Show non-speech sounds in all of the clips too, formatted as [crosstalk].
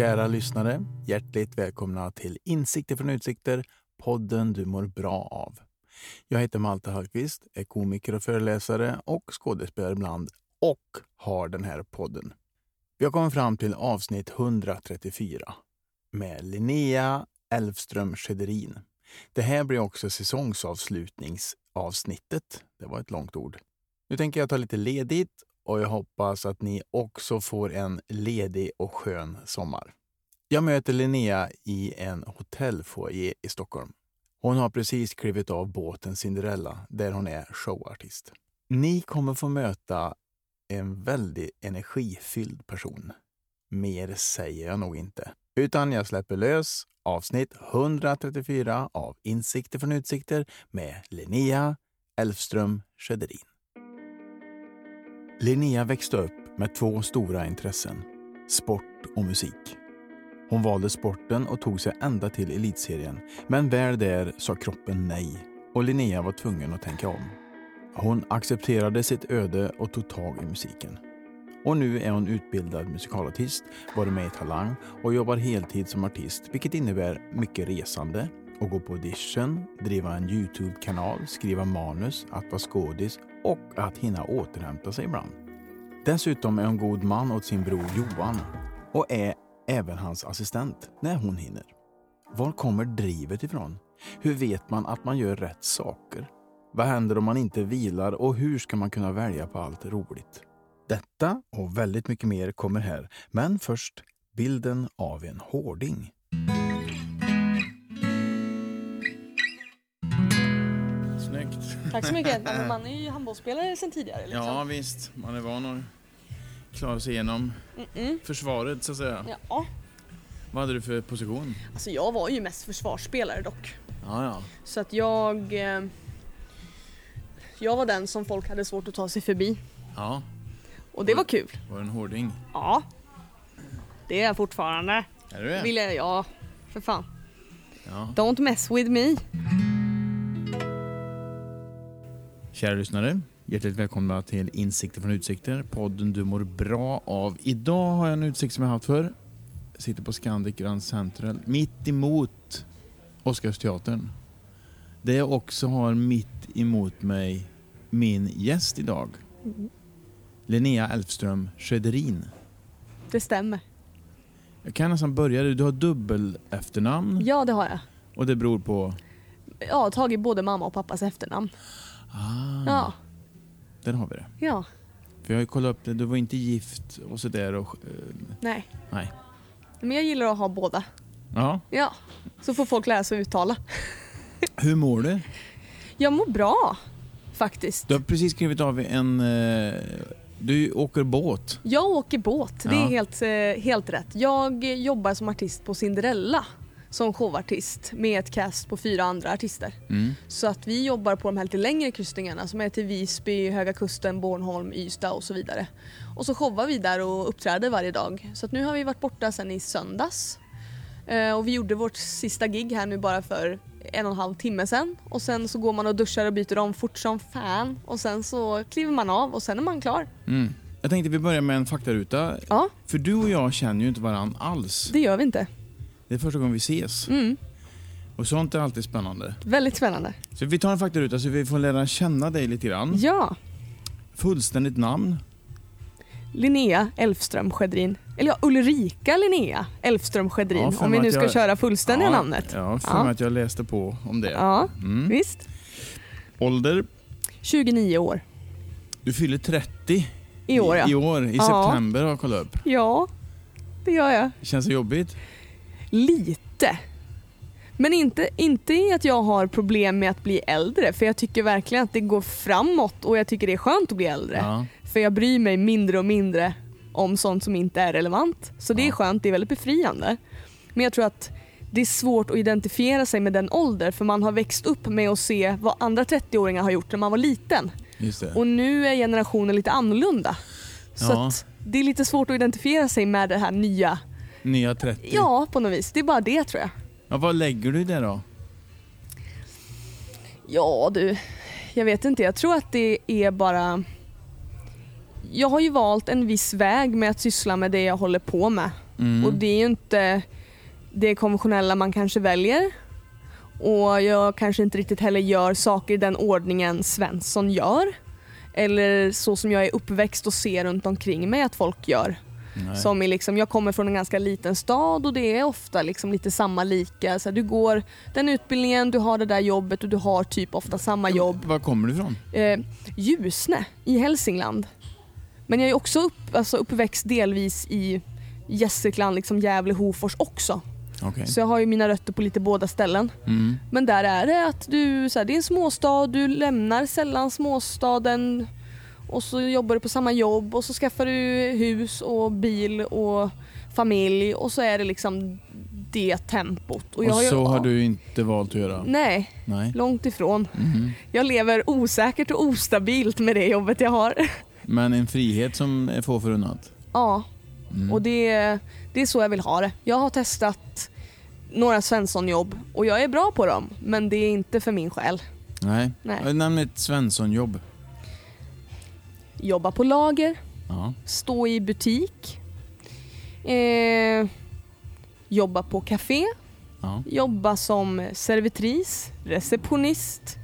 Kära lyssnare, hjärtligt välkomna till Insikter från utsikter, podden du mår bra av. Jag heter Malte Hallqvist, är komiker och föreläsare och skådespelare ibland och har den här podden. Vi har kommit fram till avsnitt 134 med Linnea Elfström Schederin. Det här blir också säsongsavslutningsavsnittet. Det var ett långt ord. Nu tänker jag ta lite ledigt och jag hoppas att ni också får en ledig och skön sommar. Jag möter Linnea i en hotellfoyer i Stockholm. Hon har precis klivit av båten Cinderella där hon är showartist. Ni kommer få möta en väldigt energifylld person. Mer säger jag nog inte. Utan jag släpper lös avsnitt 134 av Insikter från utsikter med Linnea Elfström Schederin. Linnea växte upp med två stora intressen, sport och musik. Hon valde sporten och tog sig ända till elitserien, men väl där sa kroppen nej och Linnea var tvungen att tänka om. Hon accepterade sitt öde och tog tag i musiken. Och nu är hon utbildad musikalartist, varit med i Talang och jobbar heltid som artist, vilket innebär mycket resande, att gå på audition, driva en Youtube-kanal, skriva manus, att vara skådis och att hinna återhämta sig ibland. Dessutom är hon god man åt sin bror Johan och är även hans assistent när hon hinner. Var kommer drivet ifrån? Hur vet man att man gör rätt saker? Vad händer om man inte vilar och hur ska man kunna välja på allt roligt? Detta och väldigt mycket mer kommer här, men först bilden av en hårding. Tack så mycket. Men man är ju handbollsspelare sedan tidigare. Liksom. Ja visst, man är van att klara sig igenom Mm-mm. försvaret så att säga. Ja. Vad hade du för position? Alltså jag var ju mest försvarsspelare dock. Ja, ja. Så att jag... Eh, jag var den som folk hade svårt att ta sig förbi. Ja, Och det var kul. var det en hårding? Ja. Det är jag fortfarande. Är du det? Vill jag, ja, för fan. Ja. Don't mess with me. Kära lyssnare, hjärtligt välkomna till Insikter från utsikter, podden du mår bra av. Idag har jag en utsikt som jag haft för. Jag sitter på Scandic Grand Central, mitt emot Oscarsteatern. Där jag också har mitt emot mig min gäst idag. Linnea Elfström Schederin. Det stämmer. Jag kan nästan börja, du har dubbel efternamn Ja, det har jag. och det beror på... Har tagit både mamma och pappas efternamn. Ah, Ja, där har vi det. ja, För jag har ju kollat upp det, du var inte gift och sådär och... eh, nej. nej. Men jag gillar att ha båda. Ja. Ja, så får folk lära sig att uttala. [laughs] Hur mår du? Jag mår bra, faktiskt. Du har precis skrivit av en... eh, Du åker båt. Jag åker båt, det Ja. är helt, eh, helt rätt. Jag jobbar som artist på Cinderella som showartist med ett cast på fyra andra artister. Mm. Så att vi jobbar på de här lite längre kryssningarna som är till Visby, Höga Kusten, Bornholm, Ystad och så vidare. Och så showar vi där och uppträder varje dag. Så att nu har vi varit borta sedan i söndags. Eh, och vi gjorde vårt sista gig här nu bara för en och en halv timme sedan. Och sen så går man och duschar och byter om fort som fan. Och sen så kliver man av och sen är man klar. Mm. Jag tänkte vi börjar med en faktaruta. Ja, För du och jag känner ju inte varann alls. det gör vi inte. Det är första gången vi ses. Mm, Och sånt är alltid spännande. väldigt spännande. Så vi tar en faktaruta så vi får lära känna dig lite grann. Ja, Fullständigt namn. Linnea Elfström Schedrin. Eller ja, Ulrika Linnea Elfström Schedrin. Ja, om vi nu ska jag- köra fullständiga ja, namnet. Ja, för Ja. mig att jag läste på om det. Ja, Mm. visst. Ålder? 29 år. Du fyller 30 I år ja. I år, i september har jag kollat upp. Ja, det gör jag. Känns det jobbigt? Lite. Men inte, inte i att jag har problem med att bli äldre för jag tycker verkligen att det går framåt och jag tycker det är skönt att bli äldre. Ja. För jag bryr mig mindre och mindre om sånt som inte är relevant. Så det är Ja. skönt, det är väldigt befriande. Men jag tror att det är svårt att identifiera sig med den ålder för man har växt upp med att se vad andra 30-åringar har gjort när man var liten. Och nu är generationen lite annorlunda. Så Ja. det är lite svårt att identifiera sig med det här nya. Nya 30. Ja, på något vis. Det är bara det tror jag. Ja, vad lägger du i det då? Ja du, jag vet inte. Jag tror att det är bara... Jag har ju valt en viss väg med att syssla med det jag håller på med. Mm. Och det är ju inte det konventionella man kanske väljer. Och jag kanske inte riktigt heller gör saker i den ordningen Svensson gör. Eller så som jag är uppväxt och ser runt omkring mig att folk gör. Nej. Som är liksom, jag kommer från en ganska liten stad och det är ofta liksom lite samma lika. Så du går den utbildningen, du har det där jobbet och du har typ ofta samma jobb. Var kommer du ifrån? Eh, Ljusne i Hälsingland. Men jag är också upp, alltså uppväxt delvis i Gästrikland, liksom Gävle, Hofors också. Okej. Så jag har ju mina rötter på lite båda ställen. Mm. Men där är det att du, så här, det är en småstad, du lämnar sällan småstaden och så jobbar du på samma jobb och så skaffar du hus och bil och familj och så är det liksom det tempot. Och, ju- så har ja. du inte valt att göra? Nej, Nej. långt ifrån. Mhm. Jag lever osäkert och ostabilt med det jobbet jag har. [laughs] Men en frihet som är få förunnat? Ja, Mm. och det, det är så jag vill ha det. Jag har testat några Svensson-jobb och jag är bra på dem men det är inte för min själ. Nej. Nej. Nämn ett Svensson-jobb. Jobba på lager, Ja. stå i butik, eh, jobba på café, Ja. jobba som servitris, receptionist,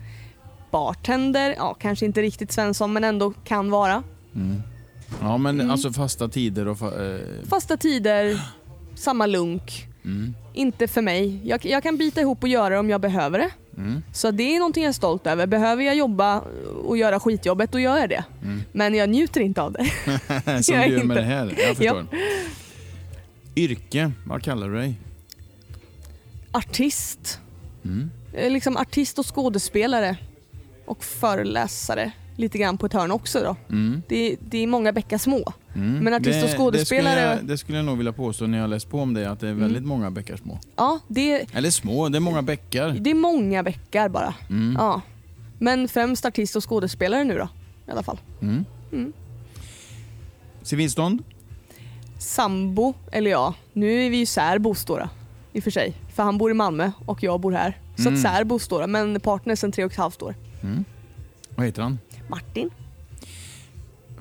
bartender, ja kanske inte riktigt Svensson men ändå kan vara. Mm. Ja men Mm. alltså fasta tider och... Fa- eh, Fasta tider, samma lunk. Mm. Inte för mig. Jag, jag kan bita ihop och göra det om jag behöver det. Mm. Så det är någonting jag är stolt över. Behöver jag jobba och göra skitjobbet, då gör jag det. Mm. Men jag njuter inte av det. [laughs] Som Jag du gör med inte- det här. Jag förstår. Yrke, vad kallar du dig? Artist. Mm. Eh, Liksom artist och skådespelare. Och föreläsare. Lite grann på ett hörn också då. Mm. Det, det är många bäckar små. Mm. Men artist och skådespelare- Det skulle, jag, det skulle jag nog vilja påstå när jag läst på om det, att det är väldigt Mm. många bäckar små. Ja, det, Eller små, det är många bäckar. det är många bäckar bara. Mm. Ja. Men främst artist och skådespelare nu då. I alla fall. Mm. Mm. Civilstånd? Sambo, eller ja, nu är vi ju särbos då. I och för sig. För han bor i Malmö och jag bor här. Så Mm. att särbos då, men partner sedan tre och ett halvt år. Mm. Vad heter han? Martin?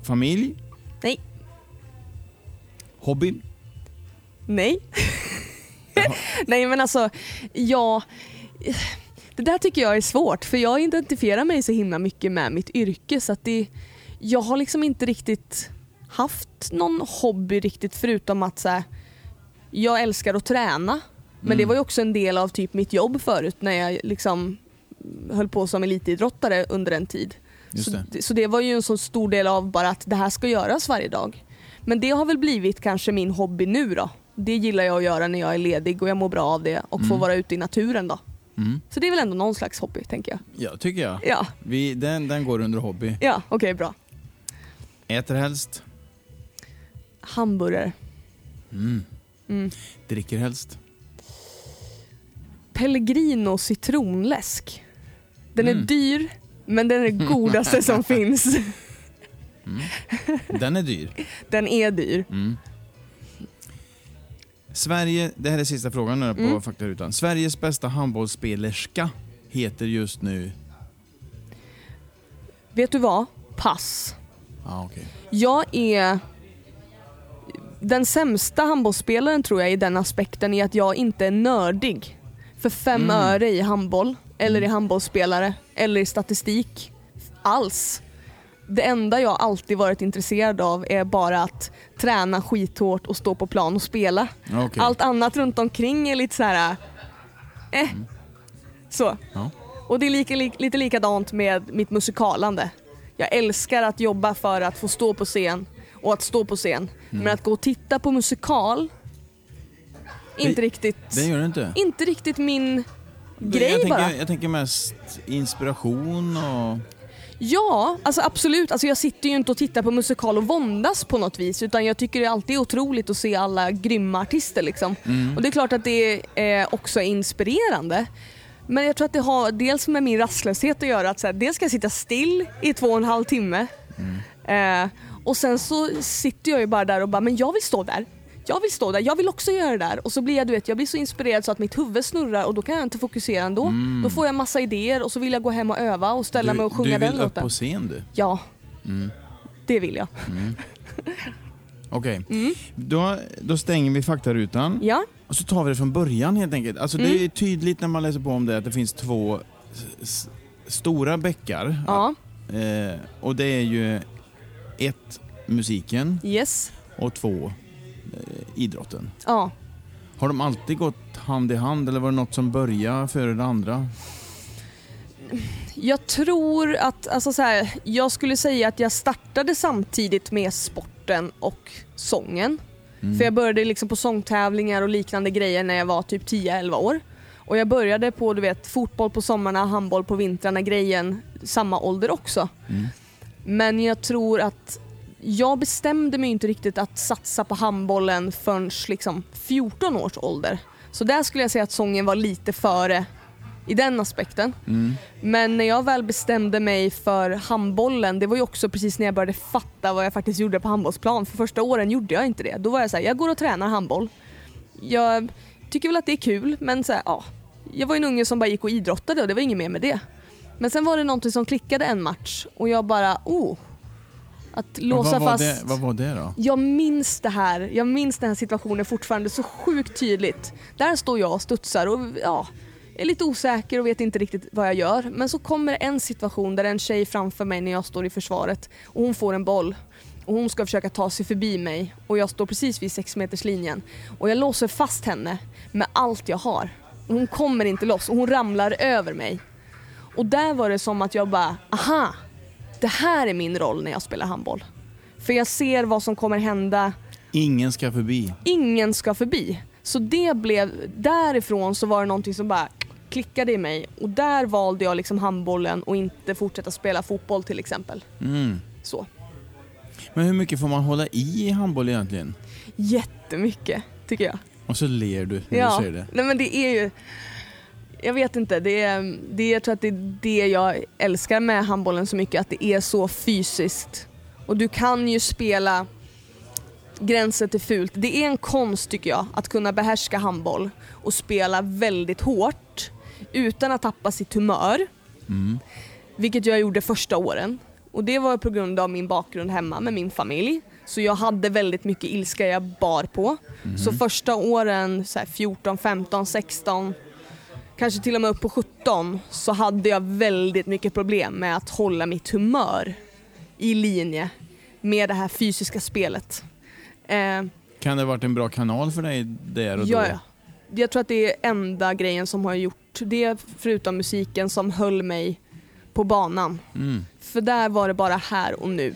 Familj? Nej. Hobby? Nej. [laughs] Nej men alltså, ja. Det där tycker jag är svårt för jag identifierar mig så himla mycket med mitt yrke så att det, jag har liksom inte riktigt haft någon hobby riktigt förutom att så här, jag älskar att träna. Men Mm. det var ju också en del av typ mitt jobb förut när jag liksom höll på som elitidrottare under en tid. Så, det. så det var ju en så stor del av bara att det här ska göras varje dag. Men det har väl blivit kanske min hobby nu då. Det gillar jag att göra när jag är ledig och jag mår bra av det och får Mm. vara ute i naturen då. Mm. Så det är väl ändå någon slags hobby tänker jag. Ja, tycker jag. Ja, Vi, den, den går under hobby. ja okej bra. Äter helst? Hamburgare. Mm. Mm. Dricker helst? Pellegrino citronläsk. Den är Mm. dyr men den är det godaste som [laughs] finns. Den är dyr. Den är dyr. Mm. Sverige, det här är sista frågan nu på Mm. faktarutan. Sveriges bästa handbollsspelerska heter just nu... Vet du vad? Pass. Ah, okej. Jag är den sämsta handbollsspelaren tror jag i den aspekten är att jag inte är nördig. För fem Mm. öre i handboll, eller i handbollsspelare, eller i statistik. Alls. Det enda jag alltid varit intresserad av är bara att träna skithårt och stå på plan och spela. Okej. Allt annat runt omkring är lite så här. Eh. Så. Ja. Och det är lika, li, lite likadant med mitt musikalande. Jag älskar att jobba för att få stå på scen och att stå på scen. Men att gå och titta på musikal, inte riktigt, Det gör du inte? inte riktigt min grej jag, bara. tänker, jag tänker mest inspiration och... Ja, alltså absolut. Alltså jag sitter ju inte och tittar på musikal och våndas på något vis utan jag tycker det alltid är otroligt att se alla grymma artister liksom. Mm. Och det är klart att det är också inspirerande. Men jag tror att det har dels med min rastlöshet att göra att så här, dels ska jag sitta still i två och en halv timme eh, och sen så sitter jag ju bara där och bara, men jag vill stå där. Jag vill stå där, jag vill också göra det där. Och så blir jag, du vet, jag blir så inspirerad så att mitt huvud snurrar och då kan jag inte fokusera ändå. Då får jag massa idéer och så vill jag gå hem och öva och ställa mig och sjunga du den vill upp låten. på scen du. Ja, Mm. det vill jag. [laughs] Okej, Mm. då, då stänger vi faktarutan Ja, och så tar vi det från början helt enkelt. Alltså, Mm. Det är tydligt när man läser på om det att det finns två stora bäckar. ja, Eh, och det är ju ett, musiken yes. och två, idrotten. Ja. Har de alltid gått hand i hand eller var det något som började före det andra? Jag tror att, alltså så här, jag skulle säga att jag startade samtidigt med sporten och sången. Mm. För jag började liksom på sångtävlingar och liknande grejer när jag var typ 10-11 år. Och jag började på du vet, fotboll på sommarna, handboll på vintrarna grejen samma ålder också. Mm. Men jag tror att jag bestämde mig inte riktigt att satsa på handbollen förrän liksom 14 års ålder. Så där skulle jag säga att sången var lite före i den aspekten. Mm. Men när jag väl bestämde mig för handbollen, det var ju också precis när jag började fatta vad jag faktiskt gjorde på handbollsplan. För första åren gjorde jag inte det. Då var jag så här, jag går och tränar handboll. Jag tycker väl att det är kul, men så här, ja. Jag var en unge som bara gick och idrottade och det var inget mer med det. Men sen var det någonting som klickade en match och jag bara, oh. Att låsa vad, fast... det, vad var det då? Jag minns det här, jag minns den här situationen fortfarande så sjukt tydligt. Där står jag och studsar och ja, är lite osäker och vet inte riktigt vad jag gör. Men så kommer en situation där en tjej framför mig när jag står i försvaret och hon får en boll och hon ska försöka ta sig förbi mig och jag står precis vid 6 meters linjen och jag låser fast henne med allt jag har. Och hon kommer inte loss och hon ramlar över mig. Och där var det som att jag bara, aha, det här är min roll när jag spelar handboll. För jag ser vad som kommer hända Ingen ska förbi. ingen ska förbi. Så det blev, därifrån så var det någonting som bara klickade i mig och där valde jag liksom handbollen och inte fortsätta spela fotboll till exempel. Mm. Så. Men hur mycket får man hålla i i handboll egentligen? Jättemycket tycker jag. Och så ler du när ja. du säger det. Nej men det är ju, jag vet inte, det är, det, jag tror att det är det jag älskar med handbollen så mycket, att det är så fysiskt. Och du kan ju spela gränsen till fult. Det är en konst tycker jag, att kunna behärska handboll och spela väldigt hårt utan att tappa sitt humör. Mm. Vilket jag gjorde första åren. Och det var på grund av min bakgrund hemma med min familj. Så jag hade väldigt mycket ilska jag bar på. Så första åren, så här 14, 15, 16, kanske till och med upp på 17, så hade jag väldigt mycket problem med att hålla mitt humör i linje med det här fysiska spelet. Eh, Kan det ha varit en bra kanal för dig där och ja, då? ja. Jag tror att det är enda grejen som har gjort det, förutom musiken, som höll mig på banan. Mm. För där var det bara här och nu.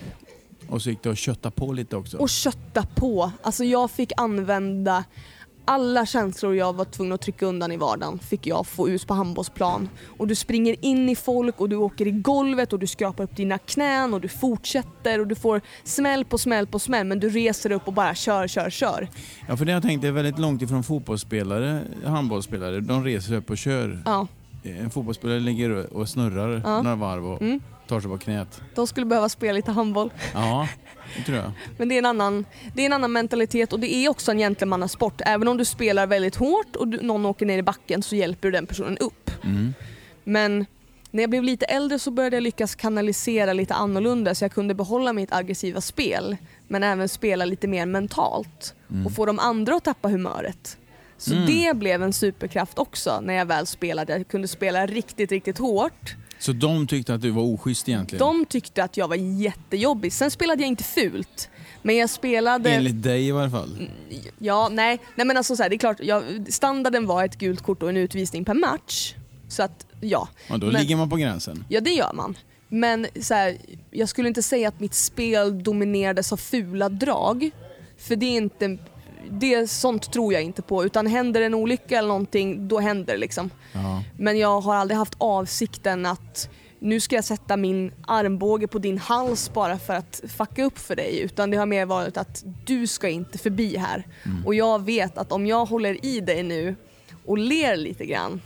Och så gick det att kötta på lite också? Och kötta på. Alltså jag fick använda alla känslor jag var tvungen att trycka undan i vardagen fick jag få ut på handbollsplan. Och du springer in i folk och du åker i golvet och du skrapar upp dina knän och du fortsätter och du får smäll på smäll på smäll men du reser upp och bara kör, kör, kör. Ja, för det jag tänkte är väldigt långt ifrån fotbollsspelare, handbollsspelare. De reser upp och kör. Ja, En fotbollsspelare ligger och snurrar Ja. några varv och Mm. Tar sig på knät. de skulle behöva spela lite handboll. Ja, det tror jag. [laughs] Men det är, en annan, det är en annan mentalitet och det är också en gentlemannasport. Även om du spelar väldigt hårt och du, någon åker ner i backen så hjälper du den personen upp. Mm. Men när jag blev lite äldre så började jag lyckas kanalisera lite annorlunda så jag kunde behålla mitt aggressiva spel men även spela lite mer mentalt och få de andra att tappa humöret. Så Mm. det blev en superkraft också när jag väl spelade. Jag kunde spela riktigt, riktigt hårt. Så de tyckte att du var oschysst egentligen? De tyckte att jag var jättejobbig. Sen spelade jag inte fult. Men jag spelade... Enligt dig i varje fall? Ja, nej. Nej men alltså så här, det är klart, jag, standarden var ett gult kort och en utvisning per match. Så att, ja. Ja, då Men- ligger man på gränsen. Ja det gör man. Men så här, jag skulle inte säga att mitt spel dominerades av fula drag. För det är inte, det, sånt tror jag inte på. Utan händer en olycka eller någonting, då händer det liksom. Ja. Men jag har aldrig haft avsikten att nu ska jag sätta min armbåge på din hals bara för att fucka upp för dig. Utan det har mer varit att du ska inte förbi här. Och jag vet att om jag håller i dig nu och ler lite grann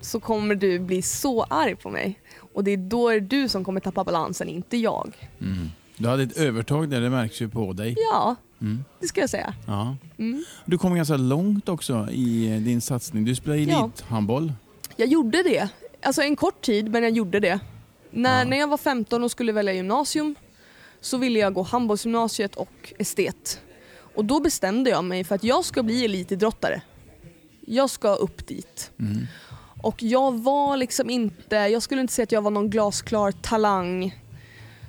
så kommer du bli så arg på mig. Och det är då är du som kommer tappa balansen, inte jag. Mm. Du hade ett övertag där, det märks ju på dig. Ja, Mm. det ska jag säga. Ja. Mm. Du kom ganska långt också i din satsning. Du spelar Ja. elithandboll. Jag gjorde det. Alltså en kort tid, men jag gjorde det. När, Ja. när jag var 15 och skulle välja gymnasium så ville jag gå handbollsgymnasiet och estet. Och då bestämde jag mig för att jag ska bli elitidrottare. Jag ska upp dit. Mm. Och jag var liksom inte, jag skulle inte säga att jag var någon glasklar talang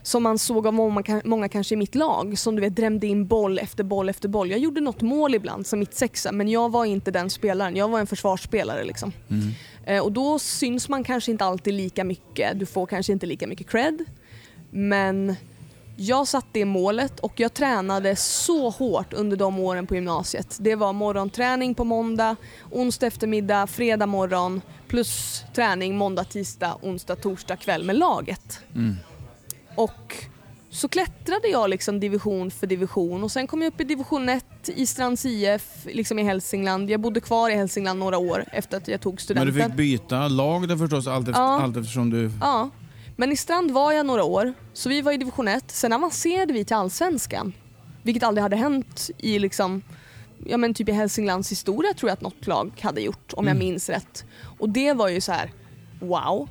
som man såg av många, många kanske i mitt lag som du vet drämde in boll efter boll efter boll. Jag gjorde något mål ibland som mitt sexa men jag var inte den spelaren. Jag var en försvarsspelare liksom. Mm. Eh, och då syns man kanske inte alltid lika mycket. Du får kanske inte lika mycket cred. Men jag satte det målet och jag tränade så hårt under de åren på gymnasiet. Det var morgonträning på måndag, onsdag eftermiddag, fredag morgon plus träning måndag, tisdag, onsdag, torsdag kväll med laget. Mm. Och så klättrade jag liksom division för division och sen kom jag upp i division 1 i Strands IF liksom i Hälsingland. Jag bodde kvar i Hälsingland några år efter att jag tog Men studenten. du fick byta lag då förstås allt, efter, Ja. allt eftersom du... Ja, men i Strand var jag några år, så vi var i division 1. Sen avancerade vi till allsvenskan. Vilket aldrig hade hänt i liksom, ja men typ i Hälsinglands historia tror jag att något lag hade gjort om jag Mm. minns rätt. Och det var ju så här: wow.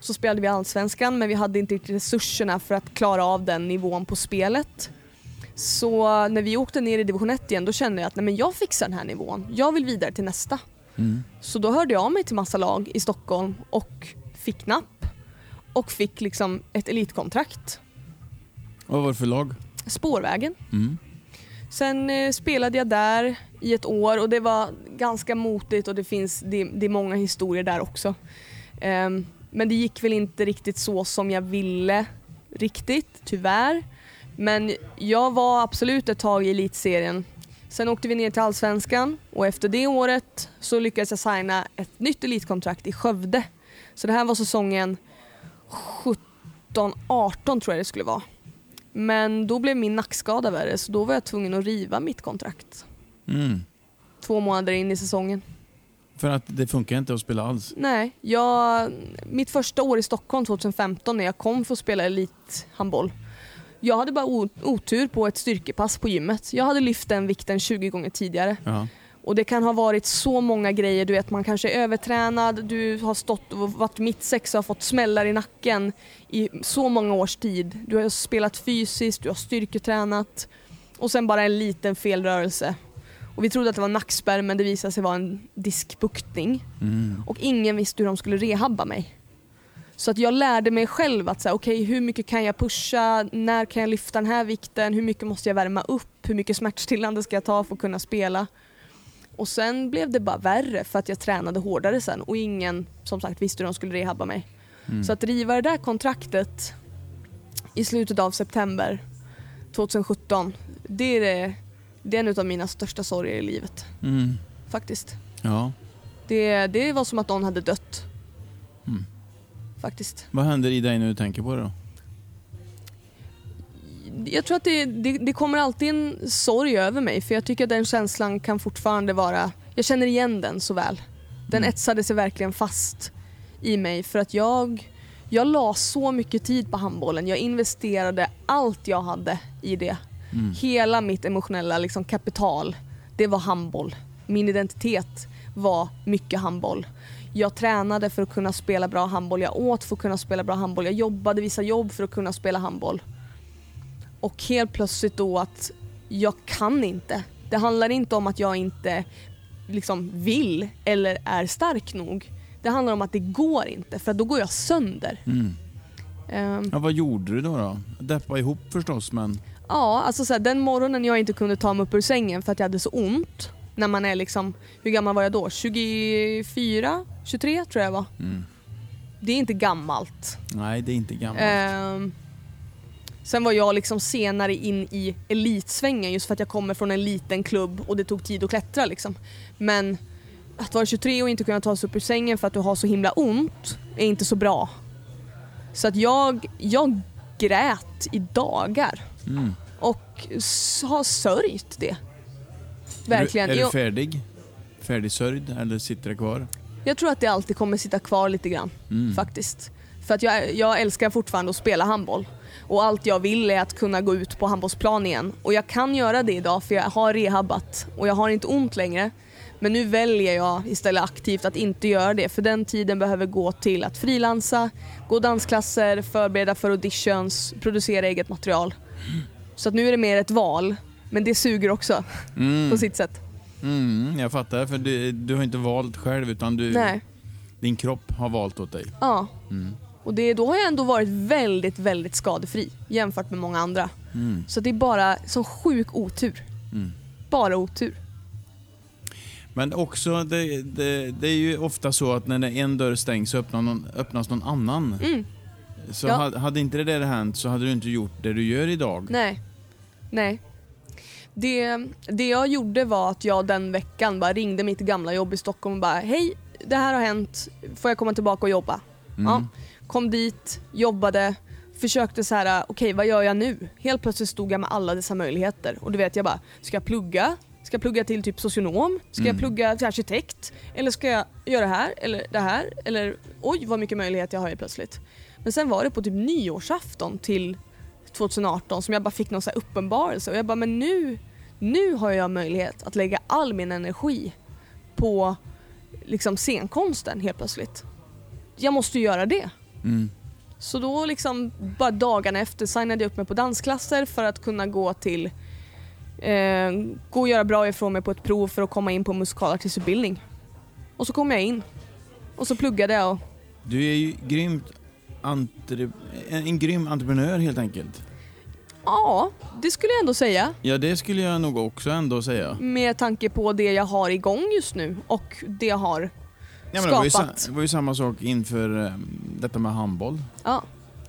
Så spelade vi allsvenskan men vi hade inte riktigt resurserna för att klara av den nivån på spelet. Så när vi åkte ner i division 1 igen då kände jag att nej men jag fixar den här nivån. Jag vill vidare till nästa. Mm. Så då hörde jag av mig till massa lag i Stockholm och fick napp. Och fick liksom ett elitkontrakt. Vad var det för lag? Spårvägen. Mm. Sen eh, spelade jag där i ett år och det var ganska motigt och det finns det, det är många historier där också. Ehm, men det gick väl inte riktigt så som jag ville riktigt, tyvärr. Men jag var absolut ett tag i elitserien. Sen åkte vi ner till Allsvenskan och efter det året så lyckades jag signa ett nytt elitkontrakt i Skövde. Så det här var säsongen 17-18 tror jag det skulle vara. Men då blev min nackskada värre så då var jag tvungen att riva mitt kontrakt. Mm. Två månader in i säsongen. För att det funkar inte att spela alls. Nej, jag, mitt första år i Stockholm 2015 när jag kom för att spela elithandboll. Jag hade bara otur på ett styrkepass på gymmet. Jag hade lyft den vikten 20 gånger tidigare. Ja. Och det kan ha varit så många grejer, du vet man kanske är övertränad, du har stått och varit mittsexa och har fått smällar i nacken i så många års tid. Du har spelat fysiskt, du har styrketränat och sen bara en liten felrörelse. Och vi trodde att det var nackspärr men det visade sig vara en diskbuktning. Mm. Och ingen visste hur de skulle rehabba mig. Så att jag lärde mig själv att säga, okej hur mycket kan jag pusha, när kan jag lyfta den här vikten, hur mycket måste jag värma upp, hur mycket smärtstillande ska jag ta för att kunna spela. Och sen blev det bara värre för att jag tränade hårdare sen och ingen som sagt visste hur de skulle rehabba mig. Mm. Så att riva det där kontraktet i slutet av september 2017, det är, det, det är en av mina största sorger i livet. Mm. Faktiskt. Ja. Det, det var som att någon hade dött. Mm. Faktiskt. Vad händer i dig när du tänker på det då? Jag tror att det, det, det kommer alltid en sorg över mig för jag tycker att den känslan kan fortfarande vara, jag känner igen den så väl. Den Mm. etsade sig verkligen fast i mig för att jag, jag la så mycket tid på handbollen. Jag investerade allt jag hade i det. Mm. Hela mitt emotionella liksom, kapital, det var handboll. Min identitet var mycket handboll. Jag tränade för att kunna spela bra handboll, jag åt för att kunna spela bra handboll, jag jobbade vissa jobb för att kunna spela handboll. Och helt plötsligt då att jag kan inte. Det handlar inte om att jag inte liksom vill eller är stark nog. Det handlar om att det går inte för då går jag sönder. Mm. Ehm, Ja, vad gjorde du då? då? Deppa ihop förstås, men... Ja, alltså så här, den morgonen jag inte kunde ta mig upp ur sängen för att jag hade så ont. När man är liksom, hur gammal var jag då? 24? 23 tror jag var. Mm. Det är inte gammalt. Nej, det är inte gammalt. Ehm, sen var jag liksom senare in i elitsvängen just för att jag kommer från en liten klubb och det tog tid att klättra liksom. Men att vara 23 och inte kunna ta sig upp ur sängen för att du har så himla ont är inte så bra. Så att jag, jag grät i dagar Mm. och har sörjt det. Verkligen. Är du, är du färdig? Färdigsörjd eller sitter det kvar? jag tror att det alltid kommer sitta kvar lite grann Mm. faktiskt. För att jag, jag älskar fortfarande att spela handboll. Och allt jag vill är att kunna gå ut på handbollsplan igen. Och jag kan göra det idag för jag har rehabbat och jag har inte ont längre. Men nu väljer jag istället aktivt att inte göra det för den tiden behöver gå till att frilansa, gå dansklasser, förbereda för auditions, producera eget material. Så att nu är det mer ett val, men det suger också Mm. på sitt sätt. Mm, jag fattar, för du, du har inte valt själv utan du, Nej. din kropp har valt åt dig. Ja. Mm. Och det, då har jag ändå varit väldigt, väldigt skadefri jämfört med många andra. Mm. Så det är bara sån sjuk otur. Mm. Bara otur. Men också, det, det, det är ju ofta så att när en dörr stängs så öppnar någon, öppnas någon annan. Mm. Så Ja. hade, hade inte det där hänt så hade du inte gjort det du gör idag. Nej. Nej. Det, det jag gjorde var att jag den veckan bara ringde mitt gamla jobb i Stockholm och bara Hej, det här har hänt. Får jag komma tillbaka och jobba? Mm. Ja. Kom dit, jobbade, försökte så här, okej vad gör jag nu? Helt plötsligt stod jag med alla dessa möjligheter och du vet jag bara, ska jag plugga? Ska jag plugga till typ socionom? Ska jag Mm. plugga till arkitekt? Eller ska jag göra det här eller det här? Eller oj vad mycket möjligheter jag har helt plötsligt. Men sen var det på typ nyårsafton till 2018 som jag bara fick någon så uppenbarelse och jag bara men nu, nu har jag möjlighet att lägga all min energi på liksom scenkonsten helt plötsligt. Jag måste ju göra det. Mm. Så då liksom bara dagarna efter signade jag upp mig på dansklasser för att kunna gå till eh, gå och göra bra ifrån mig på ett prov för att komma in på musikalartistutbildning. Och så kom jag in. Och så pluggade jag och Du är ju grymt entre, en, en grym entreprenör helt enkelt. ja, det skulle jag ändå säga. Ja, det skulle jag nog också ändå säga. Med tanke på det jag har igång just nu och det jag har Ja, men det, var ju, sa- skapat. det var ju samma sak inför eh, detta med handboll. Ja,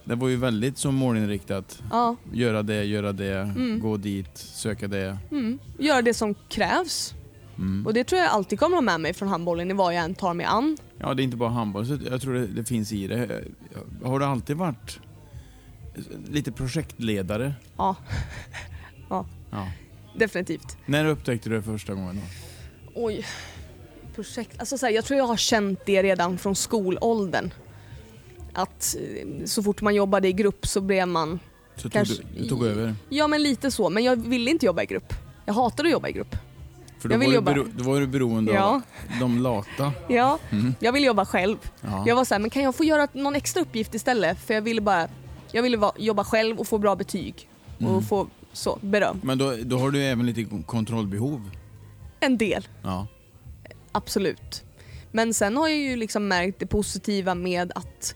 Det var ju väldigt så målinriktat. ja, Göra det, göra det, Mm. gå dit, söka det. mm. Göra det som krävs. Mm. Och det tror jag alltid kommer ha med mig från handbollen i vad jag än tar mig an. Ja, det är inte bara handboll, så jag tror det, det finns i det. Har du alltid varit lite projektledare? Ja, [laughs] Ja. definitivt. När upptäckte du det första gången då? Oj. Projekt. Alltså så här, jag tror jag har känt det redan från skolåldern. Att eh, så fort man jobbade i grupp så blev man... Så tog Kanske- du, du tog över? Ja men lite så, men jag ville inte jobba i grupp. Jag hatade att jobba i grupp. För då Jag vill var, du jobba. bero, då var du beroende Ja. av de lata. Ja, Mm. jag vill jobba själv. Ja. Jag var så här, men kan jag få göra någon extra uppgift istället? För jag ville bara... Jag ville vara, jobba själv och få bra betyg. Och Mm. få så, beröm. Men då, då har du även lite kontrollbehov? En del. Ja. Absolut. Men sen har jag ju liksom märkt det positiva med att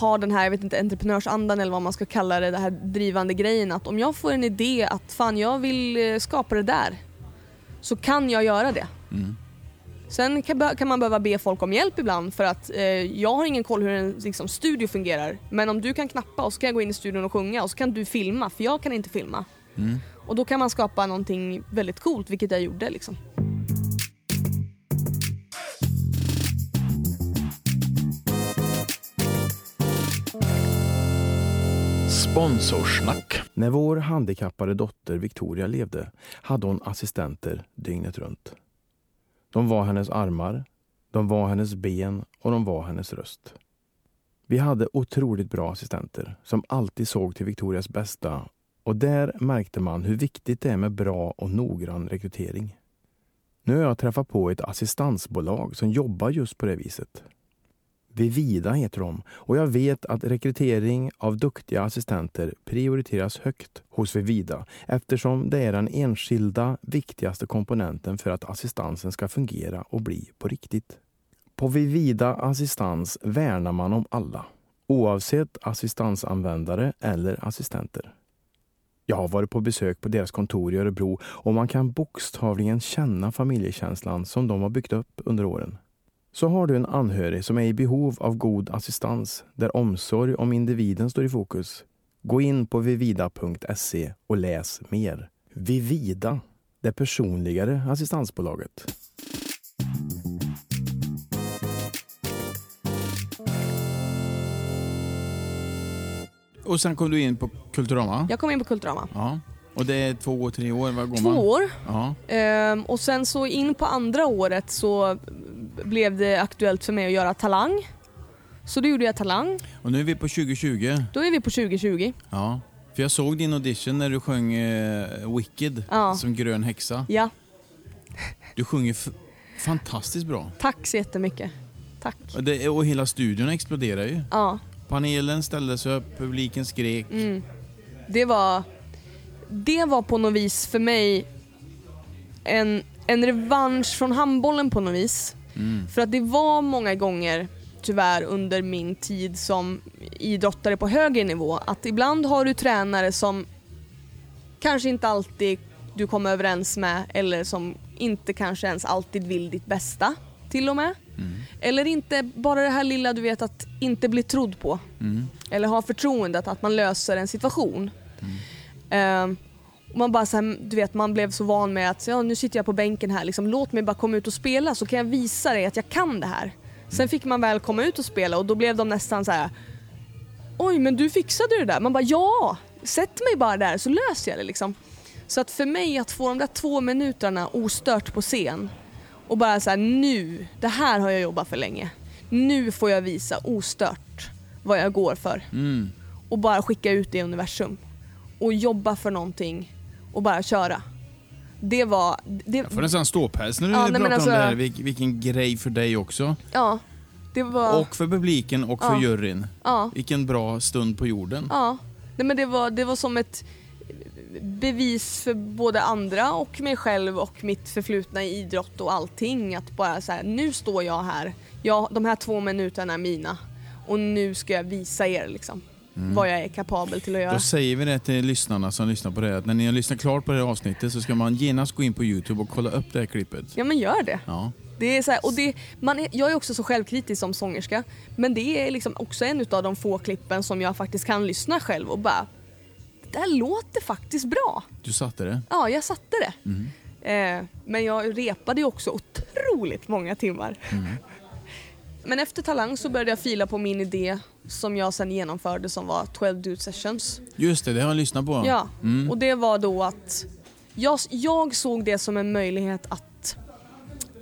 ha den här, jag vet inte, entreprenörsandan eller vad man ska kalla det, den här drivande grejen att om jag får en idé att fan jag vill eh, skapa det där så kan jag göra det. Mm. Sen kan, man behöva be folk om hjälp ibland för att eh, jag har ingen koll hur en liksom, studio fungerar. Men om du kan knappa och så kan jag gå in i studion och sjunga och så kan du filma för jag kan inte filma. Mm. Och då kan man skapa någonting väldigt coolt vilket jag gjorde liksom. Sponsorsnack. När vår handikappade dotter Victoria levde hade hon assistenter dygnet runt. De var hennes armar, de var hennes ben och de var hennes röst. Vi hade otroligt bra assistenter som alltid såg till Victorias bästa och där märkte man hur viktigt det är med bra och noggrann rekrytering. Nu har jag träffat på ett assistansbolag som jobbar just på det viset. Vivida heter de och jag vet att rekrytering av duktiga assistenter prioriteras högt hos Vivida eftersom det är den enskilda viktigaste komponenten för att assistansen ska fungera och bli på riktigt. På Vivida Assistans värnar man om alla, oavsett assistansanvändare eller assistenter. Jag har varit på besök på deras kontor i Örebro och man kan bokstavligen känna familjekänslan som de har byggt upp under åren. Så har du en anhörig som är i behov av god assistans där omsorg om individen står i fokus. Gå in på vivida.se och läs mer. Vivida, det personligare assistansbolaget. Och sen kom du in på Kulturama? Jag kom in på Kulturama. Ja. Och det är två, tre år, vad går Två man? år. Ja. Ehm, och sen så in på andra året så blev det aktuellt för mig att göra Talang. Så då gjorde jag Talang. Och nu är vi på 2020. Då är vi på 2020. Ja. För jag såg din audition när du sjöng eh, Wicked Ja. som grön häxa. Ja, Du sjunger Fantastiskt bra. Tack så jättemycket. Tack. Och, det, och hela studion exploderar ju. Ja. Panelen ställde sig upp, publiken skrek. Mm. Det var, det var på något vis för mig en, en revansch från handbollen på något vis. Mm. För att det var många gånger tyvärr under min tid som idrottare på högre nivå att ibland har du tränare som kanske inte alltid du kommer överens med eller som inte kanske ens alltid vill ditt bästa till och med. Mm. Eller inte bara det här lilla du vet att inte bli trodd på. Mm. Eller ha förtroendet att man löser en situation. Och man bara så här, du vet, man blev så van med att ja, nu sitter jag på bänken här, liksom, låt mig bara komma ut och spela så kan jag visa dig att jag kan det här. Sen fick man väl komma ut och spela och då blev de nästan så här. Oj, men du fixade det där. Man bara ja, sätt mig bara där så löser jag det liksom. Så att för mig att få de där två minuterna ostört på scen och bara så här, nu, det här har jag jobbat för länge. Nu får jag visa ostört vad jag går för Mm. och bara skicka ut det i universum. Och jobba för någonting och bara köra. Det var... Det, Jag får nästan ståpäls när du Ja, pratar alltså- om det här. Vilk, vilken grej för dig också. ja, det var... Och för publiken och för Ja. juryn. ja, Vilken bra stund på jorden. ja. Nej, men det, var, det var som ett bevis för både andra och mig själv och mitt förflutna i idrott och allting. Att bara så här, nu står jag här. Jag, de här två minuterna är mina. Och nu ska jag visa er liksom vad jag är kapabel till att göra. Då säger vi det till lyssnarna som lyssnar på det här, att när ni har lyssnat klart på det här avsnittet så ska man genast gå in på Youtube och kolla upp det här klippet. Ja men gör det. Ja. Det är så här, och det, man är, jag är också så självkritisk som sångerska men det är liksom också en av de få klippen som jag faktiskt kan lyssna själv och bara det där låter faktiskt bra. Du satte det. Ja, jag satte det. Eh, men jag repade ju också otroligt många timmar. Men efter Talang så började jag fila på min idé som jag sen genomförde som var 12 Dude Sessions. Just det, det har jag lyssnat på. Ja, Mm. och det var då att jag, jag såg det som en möjlighet att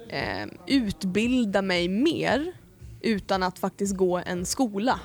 eh, utbilda mig mer utan att faktiskt gå en skola.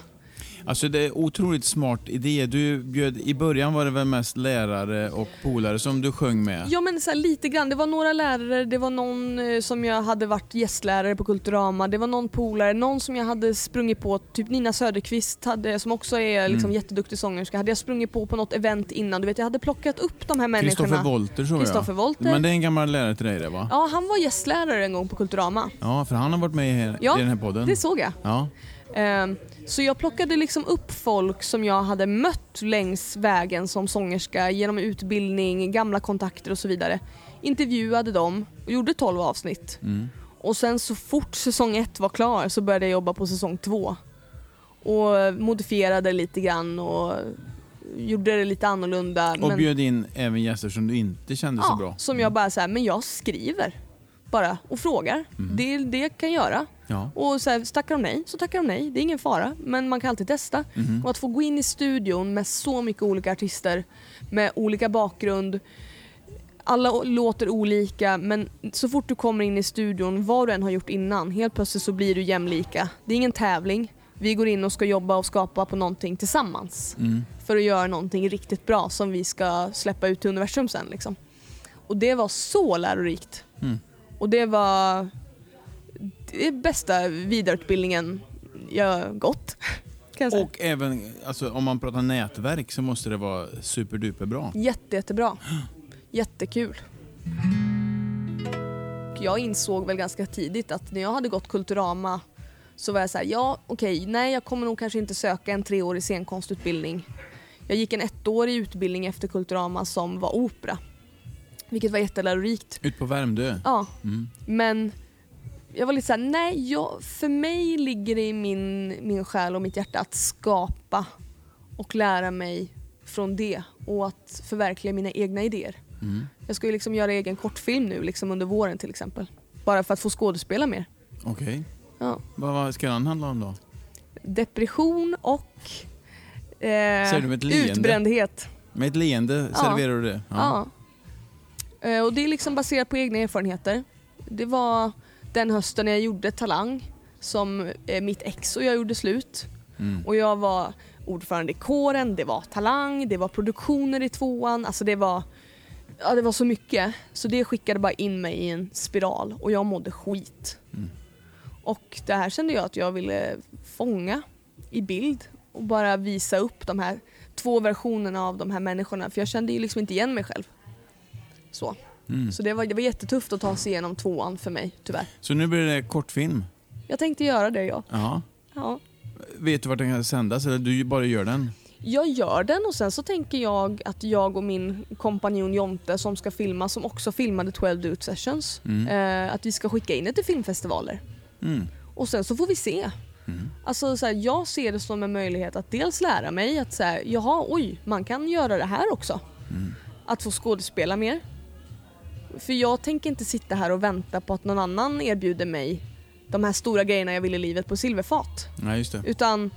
Alltså det är otroligt smart idé. Du bjöd, I början var det väl mest lärare och polare som du sjöng med? Ja men så här, lite grann, det var några lärare, det var någon eh, som jag hade varit gästlärare på Kulturama, det var någon polare, någon som jag hade sprungit på, typ Nina Söderqvist hade, som också är liksom Mm. jätteduktig sångerska, hade jag sprungit på på något event innan, du vet jag hade plockat upp de här människorna. Kristoffer Wolter tror jag. Wolter. Men det är en gammal lärare till dig det va? Ja, han var gästlärare en gång på Kulturama. Ja, för han har varit med i, här, Ja, i den här podden. Det såg jag. Ja. Ehm, Så jag plockade liksom upp folk som jag hade mött längs vägen som sångerska genom utbildning, gamla kontakter och så vidare. Intervjuade dem och gjorde 12 avsnitt. Mm. Och sen så fort säsong ett var klar så började jag jobba på säsong två. Och modifierade lite grann och gjorde det lite annorlunda. Och bjöd in även gäster som du inte kände så ja, bra. Som jag bara säger, men jag skriver bara och frågar. Mm. Det är det jag kan göra. Ja. Och så här, så tackar de nej, så tackar de nej. Det är ingen fara, men man kan alltid testa. Mhm. Och att få gå in i studion med så mycket olika artister med olika bakgrund. Alla låter olika men så fort du kommer in i studion, vad du än har gjort innan, helt plötsligt så blir du jämlika. Det är ingen tävling. Vi går in och ska jobba och skapa på någonting tillsammans Mm. för att göra någonting riktigt bra som vi ska släppa ut till universum sen. Liksom. Och det var så lärorikt. Mm. Och det var det bästa vidareutbildningen jag gått. Och även, alltså, om man pratar nätverk så måste det vara superduper bra. Jätte, jättebra. Jättekul. Jag insåg väl ganska tidigt att när jag hade gått Kulturama så var jag så här, ja okej, nej jag kommer nog kanske inte söka en treårig scenkonstutbildning. Jag gick en ettårig utbildning efter Kulturama som var opera. Vilket var jättelärorikt. Ut på Värmdö. Ja, Mm. men jag var lite såhär, nej, jag, för mig ligger det i min, min själ och mitt hjärta att skapa och lära mig från det och att förverkliga mina egna idéer. Mm. Jag ska ju liksom göra egen kortfilm nu liksom under våren till exempel. Bara för att få skådespela mer. Okej. Ja. Vad, vad ska den handla om då? Depression och eh, du med ett leende? utbrändhet. Med ett leende Ja. serverar du det? Ja. Eh, Och det är liksom baserat på egna erfarenheter. Det var den hösten när jag gjorde Talang som eh, mitt ex och jag gjorde slut. Mm. Och jag var ordförande i kåren, det var Talang, det var produktioner i tvåan. Alltså det var Ja, det var så mycket. Så det skickade bara in mig i en spiral och jag mådde skit. Mm. Och det här kände jag att jag ville fånga i bild och bara visa upp de här två versionerna av de här människorna. För jag kände ju liksom inte igen mig själv. Så, Mm. så det, var, det var jättetufft att ta sig igenom tvåan för mig, tyvärr. Så nu blir det kortfilm. Jag tänkte göra det, ja. Ja. ja. Vet du vart den kan sändas eller du bara gör den? Jag gör den och sen så tänker jag att jag och min kompanjon Jonte som ska filma, som också filmade 12 Dude Sessions, Mm. eh, att vi ska skicka in det till filmfestivaler. Mm. Och sen så får vi se. Mm. Alltså så här, jag ser det som en möjlighet att dels lära mig att så här, jaha, oj, man kan göra det här också. Mm. Att få skådespela mer. För jag tänker inte sitta här och vänta på att någon annan erbjuder mig de här stora grejerna jag vill i livet på silverfat. Nej, just det. Utan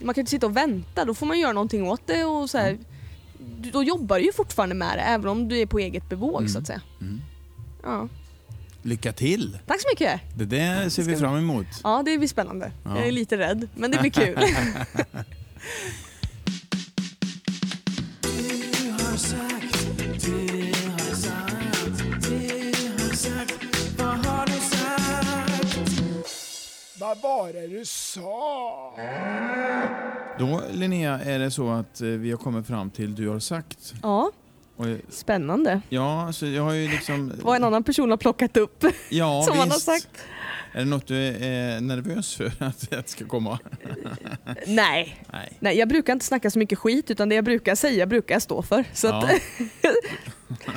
man kan inte sitta och vänta, då får man göra någonting åt det och så här, du- Då jobbar du ju fortfarande med det även om du är på eget bevåg Mm. så att säga. Mm. Ja. Lycka till! Tack så mycket! Det där ser vi fram emot. Ja det blir spännande. Ja. Jag är lite rädd men det blir kul. [laughs] [laughs] Vad var det du sa? Då Linnea är det så att eh, vi har kommit fram till du har sagt. ja, Och, eh, spännande. ja, så jag har ju liksom... Vad en annan person har plockat upp Ja, [laughs] som man har visst. sagt. Är det något du är nervös för [laughs] att det ska komma? [laughs] Nej. Nej. Nej, jag brukar inte snacka så mycket skit utan det jag brukar säga brukar jag stå för. Så att, Ja.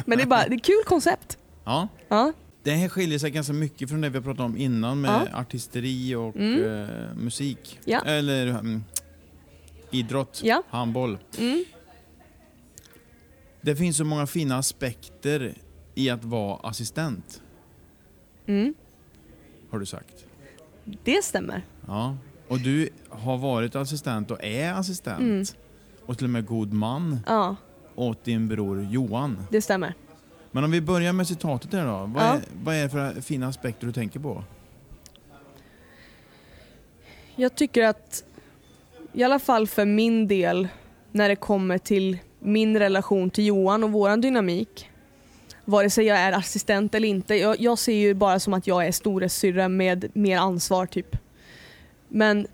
men det är bara det är ett kul koncept. ja. Ja. Det här skiljer sig ganska mycket från det vi pratade om innan med Ja. artisteri och Mm. eh, musik. Ja. Eller mm, idrott, Ja. handboll. Mm. Det finns så många fina aspekter i att vara assistent, Mm. har du sagt. Det stämmer. Ja. Och du har varit assistent och är assistent. Mm. Och till och med god man Ja, åt din bror Johan. det stämmer. Men om vi börjar med citatet där då. Vad, Ja. är, vad är det för fina aspekter du tänker på? Jag tycker att, i alla fall för min del, när det kommer till min relation till Johan och våran dynamik, vare sig jag är assistent eller inte, jag, jag ser ju bara som att jag är storasyrra med mer ansvar typ. Men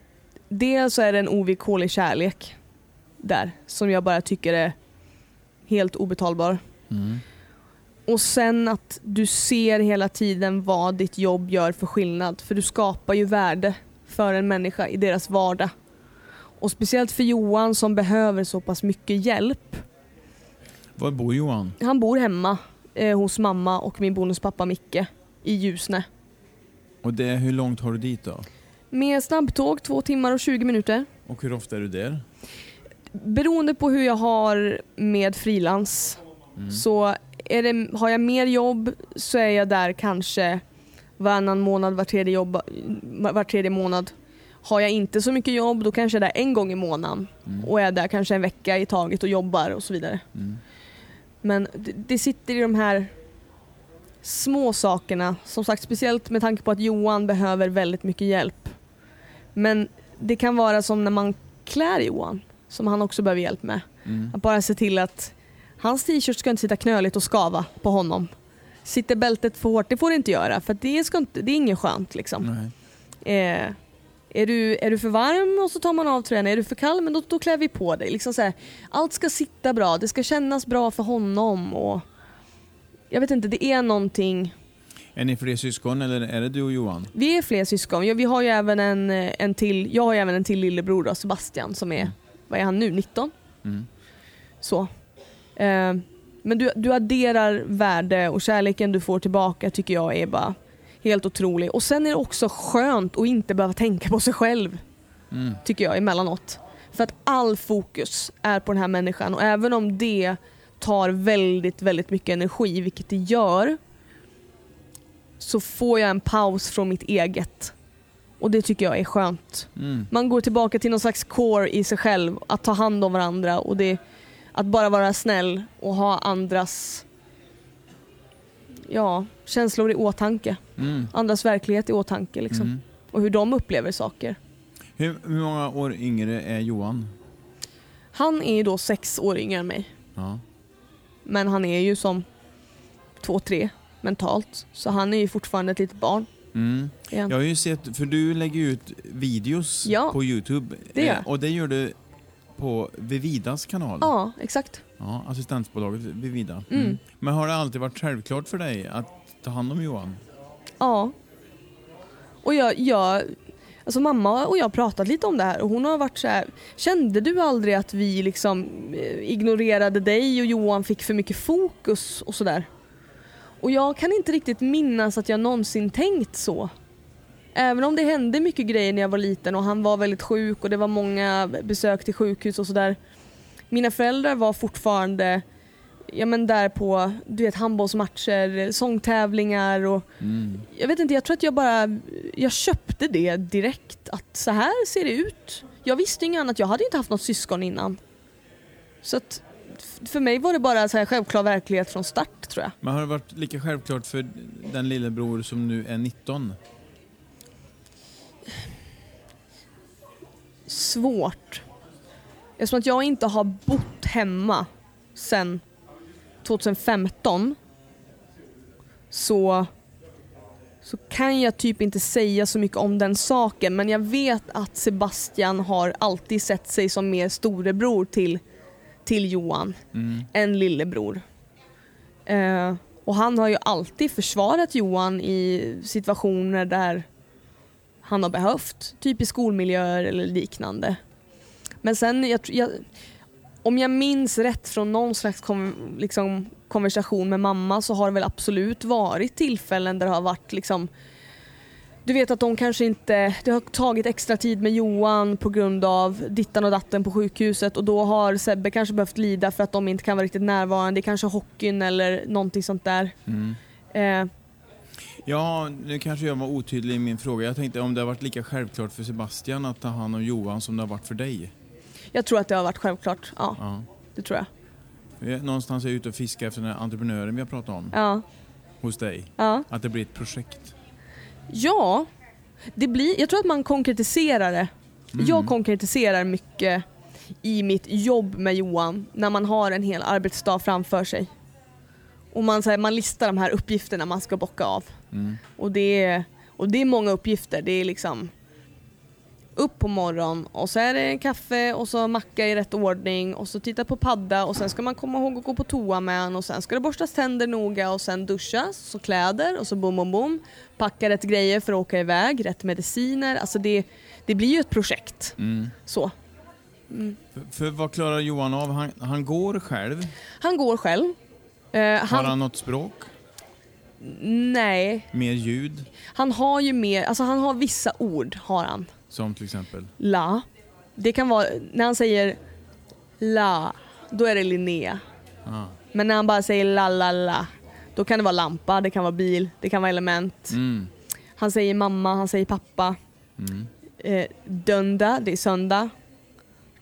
dels så är det en ovillkorlig kärlek där, som jag bara tycker är helt obetalbar. Mm. Och sen att du ser hela tiden vad ditt jobb gör för skillnad. För du skapar ju värde för en människa i deras vardag. Och speciellt för Johan som behöver så pass mycket hjälp. Var bor Johan? Han bor hemma eh, hos mamma och min bonuspappa Micke i Ljusne. Och det, hur långt har du dit då? Med snabbtåg två timmar och 20 minuter. Och hur ofta är du där? Beroende på hur jag har med frilans Mm. så är det, har jag mer jobb så är jag där kanske varannan månad, var tredje, jobb, var tredje månad. Har jag inte så mycket jobb då kanske jag är där en gång i månaden Mm. och är där kanske en vecka i taget och jobbar och så vidare. Mm. Men det, det sitter i de här små sakerna, som sagt speciellt med tanke på att Johan behöver väldigt mycket hjälp. Men det kan vara som när man klär Johan, som han också behöver hjälp med. Mm. Att bara se till att hans t-shirt ska inte sitta knöligt och skava på honom. Sitter bältet för hårt, det får det inte göra för det, ska inte, det är inget skönt liksom. Eh, är, du, är du för varm och så tar man av tröjan, är du för kall men då, då klär vi på dig. Liksom så här, allt ska sitta bra, det ska kännas bra för honom och jag vet inte, det är någonting. Är ni fler syskon eller är det du och Johan? Vi är fler syskon, ja, vi har ju även en, en till, jag har även en till lillebror då, Sebastian som är, vad är han nu, 19? Mm. Så. Eh, men du, du adderar värde och kärleken du får tillbaka tycker jag är bara helt otrolig. Och sen är det också skönt att inte behöva tänka på sig själv, Mm. tycker jag emellanåt. För att all fokus är på den här människan och även om det tar väldigt, väldigt mycket energi, vilket det gör, så får jag en paus från mitt eget. Och det tycker jag är skönt. Mm. Man går tillbaka till någon slags core i sig själv, att ta hand om varandra och det, att bara vara snäll och ha andras ja, känslor i åtanke. Mm. Andras verklighet i åtanke liksom. Mm. Och hur de upplever saker. Hur, hur många år yngre är Johan? Han är ju då sex år yngre än mig. Ja. Men han är ju som två, tre mentalt. Så han är ju fortfarande ett litet barn. Mm. Jag har ju sett, för du lägger ut videos Ja, på Youtube. det gör eh, och det gör du på Vividas kanal. Ja, exakt. Ja, assistensbolaget Vivida. Mm. Men har det alltid varit självklart för dig att ta hand om Johan? Ja. Och jag, jag, alltså mamma och jag har pratat lite om det här och hon har varit så här, kände du aldrig att vi liksom eh, ignorerade dig och Johan fick för mycket fokus och sådär? Och jag kan inte riktigt minnas att jag någonsin tänkt så. Även om det hände mycket grejer när jag var liten och han var väldigt sjuk och det var många besök till sjukhus och sådär. Mina föräldrar var fortfarande ja, men där på du vet, handbollsmatcher, sångtävlingar och Mm. jag vet inte, jag tror att jag bara jag köpte det direkt att så här ser det ut. Jag visste inget annat, jag hade inte haft något syskon innan. Så att för mig var det bara så här självklar verklighet från start tror jag. Men har det varit lika självklart för den lillebror som nu är 19? Svårt. Eftersom att jag inte har bott hemma sedan 2015 så, så kan jag typ inte säga så mycket om den saken men jag vet att Sebastian har alltid sett sig som mer storebror till, till Johan Mm. än lillebror. Eh, och han har ju alltid försvarat Johan i situationer där han har behövt, typ i skolmiljöer eller liknande. Men sen, jag, jag, om jag minns rätt från någon slags kom, liksom, konversation med mamma så har det väl absolut varit tillfällen där det har varit liksom du vet att de kanske inte, det har tagit extra tid med Johan på grund av dittan och datten på sjukhuset och då har Sebbe kanske behövt lida för att de inte kan vara riktigt närvarande i kanske hockeyn eller någonting sånt där. Mm. Eh, Ja, nu kanske jag var otydlig i min fråga. Jag tänkte om det har varit lika självklart för Sebastian att ta hand om Johan som det har varit för dig? jag tror att det har varit självklart. Ja, Ja. det tror jag. Någonstans är jag ute och fiskar efter den här entreprenören vi har pratat om Ja, hos dig. ja. Att det blir ett projekt. Ja, det blir, jag tror att man konkretiserar det. Mm. Jag konkretiserar mycket i mitt jobb med Johan när man har en hel arbetsdag framför sig. Och man, så här, man listar de här uppgifterna man ska bocka av. Mm. Och det, är, och det är många uppgifter. Det är liksom upp på morgonen och så är det kaffe och så macka i rätt ordning och så titta på padda och sen ska man komma ihåg att gå på toa med han och sen ska det borstas tänder noga och sen duschas, så kläder och så bom bom bom. Packa rätt grejer för att åka iväg, rätt mediciner. Alltså det, det blir ju ett projekt. Mm. Så. För, för vad klarar Johan av? Han, han går själv. Han går själv. Eh, Har han, han något språk? Nej, Mer ljud? han har ju mer, alltså han har vissa ord har han. Som till exempel? La. Det kan vara, när han säger la, då är det Linnea. Ah. Men när han bara säger la la la, då kan det vara lampa, det kan vara bil, det kan vara element. Mm. Han säger mamma, han säger pappa. Mm. Eh, dönda, det är söndag.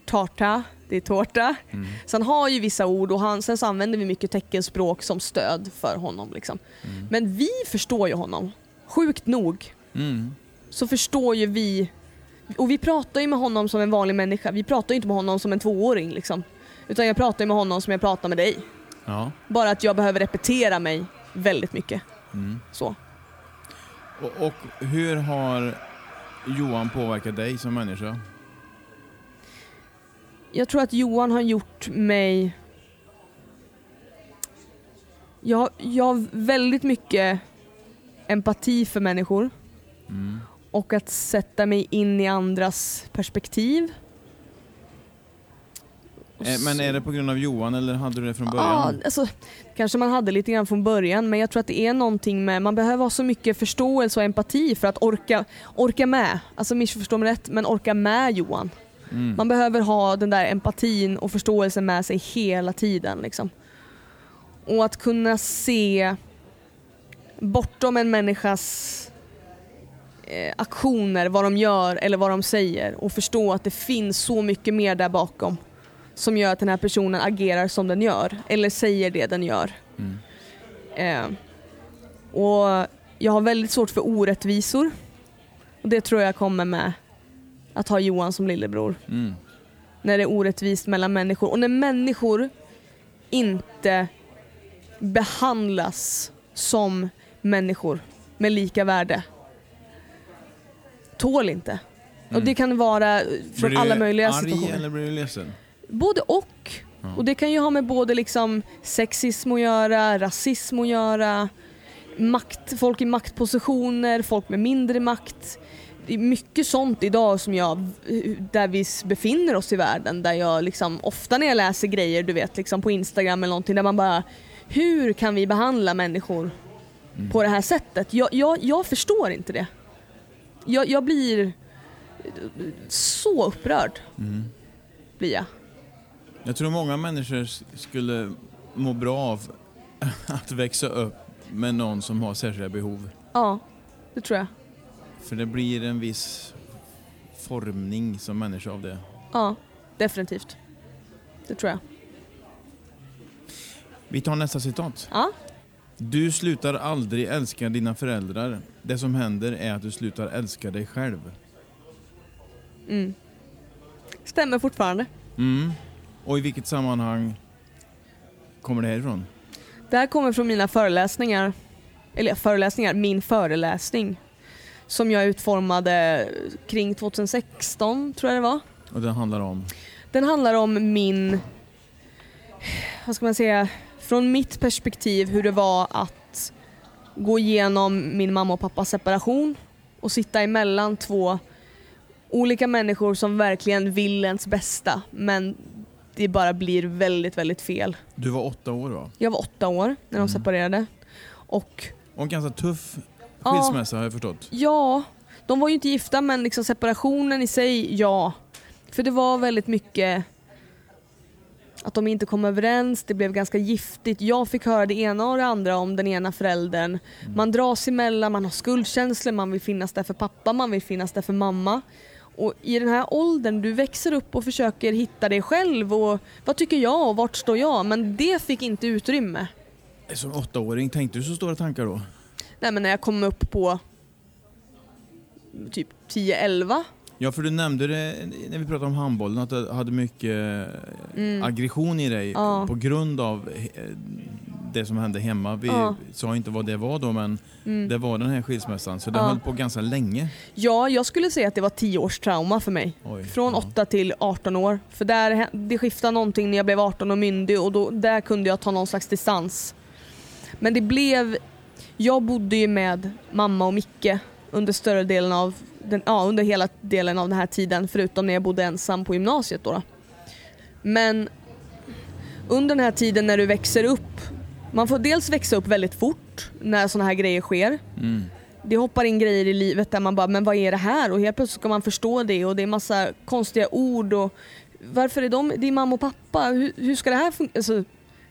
Tarta, det är tårta. Mm. Så han har ju vissa ord och han, sen så använder vi mycket teckenspråk som stöd för honom. Liksom. Mm. Men vi förstår ju honom. Sjukt nog Mm. så förstår ju vi och vi pratar ju med honom som en vanlig människa. Vi pratar ju inte med honom som en tvååring liksom. Utan jag pratar ju med honom som jag pratar med dig. Ja. Bara att jag behöver repetera mig väldigt mycket. Mm. Så. Och, och hur har Johan påverkat dig som människa? Jag tror att Johan har gjort mig... Jag, jag har väldigt mycket empati för människor Mm. och att sätta mig in i andras perspektiv. Eh, Men är det på grund av Johan eller hade du det från Ja, början? alltså, kanske man hade lite grann från början men jag tror att det är någonting med, man behöver ha så mycket förståelse och empati för att orka, orka med. Alltså missförstå mig rätt, men orka med Johan. Mm. Man behöver ha den där empatin och förståelsen med sig hela tiden. Liksom. Och att kunna se bortom en människas eh, aktioner, vad de gör eller vad de säger och förstå att det finns så mycket mer där bakom som gör att den här personen agerar som den gör eller säger det den gör. Mm. Eh, och jag har väldigt svårt för orättvisor. Och det tror jag kommer med att ha Johan som lillebror. Mm. När det är orättvist mellan människor. Och när människor inte behandlas som människor med lika värde tål inte. Och Mm. det kan vara från Blir alla du möjliga arg situationer. eller blir du ledsen? Både och. Ja. Och det kan ju ha med både liksom sexism att göra, rasism att göra, makt, folk i maktpositioner, folk med mindre makt. Det är mycket sånt idag som jag, där vi befinner oss i världen, där jag liksom, ofta när jag läser grejer, du vet, liksom på Instagram eller någonting, där man bara, hur kan vi behandla människor Mm. på det här sättet? Jag, jag, jag förstår inte det. Jag, jag blir så upprörd, Mm. blir jag. Jag tror många människor skulle må bra av [laughs] att växa upp med någon som har särskilda behov. Ja, det tror jag. För det blir en viss formning som människa av det. Ja, definitivt. Det tror jag. Vi tar nästa citat. Ja, Du slutar aldrig älska dina föräldrar. Det som händer är att du slutar älska dig själv. mm. Stämmer fortfarande. Mm. Och i vilket sammanhang kommer det här ifrån? Det här kommer från mina föreläsningar, eller föreläsningar, min föreläsning som jag utformade kring 2016 tror jag det var. Och det handlar om? Den handlar om min, vad ska man säga, från mitt perspektiv hur det var att gå igenom min mamma och pappas separation och sitta emellan två olika människor som verkligen vill ens bästa men det bara blir väldigt, väldigt fel. Du var åtta år va? Jag var åtta år när de Mm. separerade och Och en ganska tuff. Skilsmässa har jag förstått. Ja, de var ju inte gifta men liksom separationen i sig, ja. För det var väldigt mycket att de inte kom överens, det blev ganska giftigt. Jag fick höra det ena och det andra om den ena föräldern. Man dras emellan, man har skuldkänslor, man vill finnas där för pappa, man vill finnas där för mamma. Och i den här åldern, du växer upp och försöker hitta dig själv och vad tycker jag och vart står jag? Men det fick inte utrymme. Som åttaåring, tänkte du så stora tankar då? Nej men när jag kom upp på typ 10-11 Ja, för du nämnde det när vi pratade om handbollen, att du hade mycket Mm. aggression i dig Ja. på grund av eh, det som hände hemma. Vi Ja. sa inte vad det var då, men Mm. det var den här skilsmässan. Så det Ja. höll på ganska länge. Ja, jag skulle säga att det var 10 års trauma för mig. Oj. Från ja. 8 till 18 år. För där, det skiftade någonting när jag blev 18 och myndig och då, där kunde jag ta någon slags distans. Men det blev... Jag bodde ju med mamma och Micke under större delen av den, ja, under hela delen av den här tiden förutom när jag bodde ensam på gymnasiet då. då. Men under den här tiden när du växer upp, man får dels växa upp väldigt fort när sådana här grejer sker. Mm. det hoppar in grejer i livet där man bara, men vad är det här? Och helt plötsligt ska man förstå det och det är massa konstiga ord och varför är de, är mamma och pappa, hur, hur ska det här fungera? Alltså,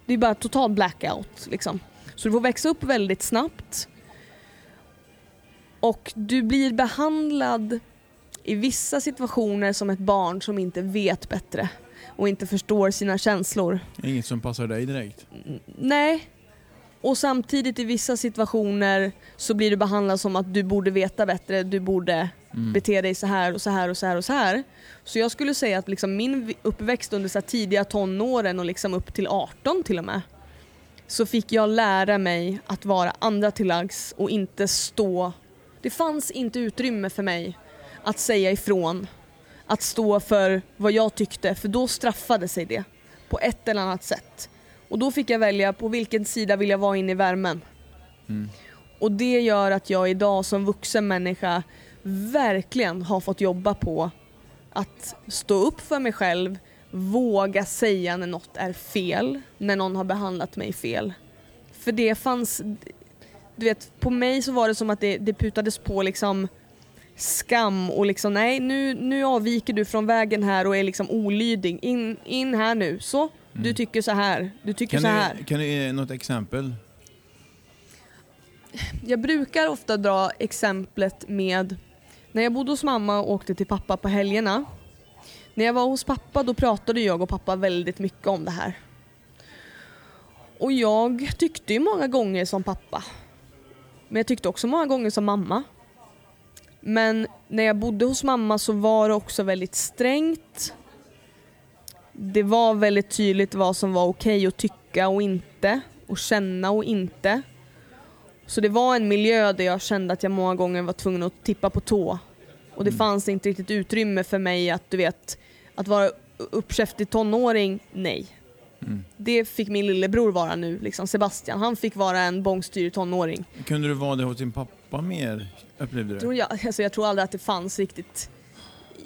det är bara total blackout liksom. Så du får växa upp väldigt snabbt. Och du blir behandlad i vissa situationer som ett barn som inte vet bättre och inte förstår sina känslor. Inget som passar dig direkt. Nej. Och samtidigt i vissa situationer så blir du behandlad som att du borde veta bättre, du borde Mm. bete dig så här och så här och så här och så här. Så jag skulle säga att liksom min uppväxt under så tidiga tonåren och liksom upp till 18 till och med så fick jag lära mig att vara andra till lags och inte stå... Det fanns inte utrymme för mig att säga ifrån, att stå för vad jag tyckte för då straffade sig det på ett eller annat sätt. Och då fick jag välja på vilken sida vill jag vara inne i värmen. Mm. Och det gör att jag idag som vuxen människa verkligen har fått jobba på att stå upp för mig själv, våga säga när något är fel, när någon har behandlat mig fel. För det fanns, du vet, på mig så var det som att det, det putades på liksom skam och liksom nej nu, nu avviker du från vägen här och är liksom olydig. In, in här nu. Så, du Mm. tycker så här. Du tycker Kan så här. du, kan du ge något exempel? Jag brukar ofta dra exemplet med när jag bodde hos mamma och åkte till pappa på helgerna. När jag var hos pappa då pratade jag och pappa väldigt mycket om det här. Och jag tyckte ju många gånger som pappa. Men jag tyckte också många gånger som mamma. Men när jag bodde hos mamma så var det också väldigt strängt. Det var väldigt tydligt vad som var okej att tycka och inte. och känna och inte. Så det var en miljö där jag kände att jag många gånger var tvungen att tippa på tå. Och det Mm. fanns inte riktigt utrymme för mig att du vet, att vara uppkäftig tonåring, nej. Mm. Det fick min lillebror vara nu, liksom Sebastian. Han fick vara en bångstyrig tonåring. Kunde du vara det hos din pappa mer, upplevde du? Tror jag, alltså jag tror aldrig att det fanns riktigt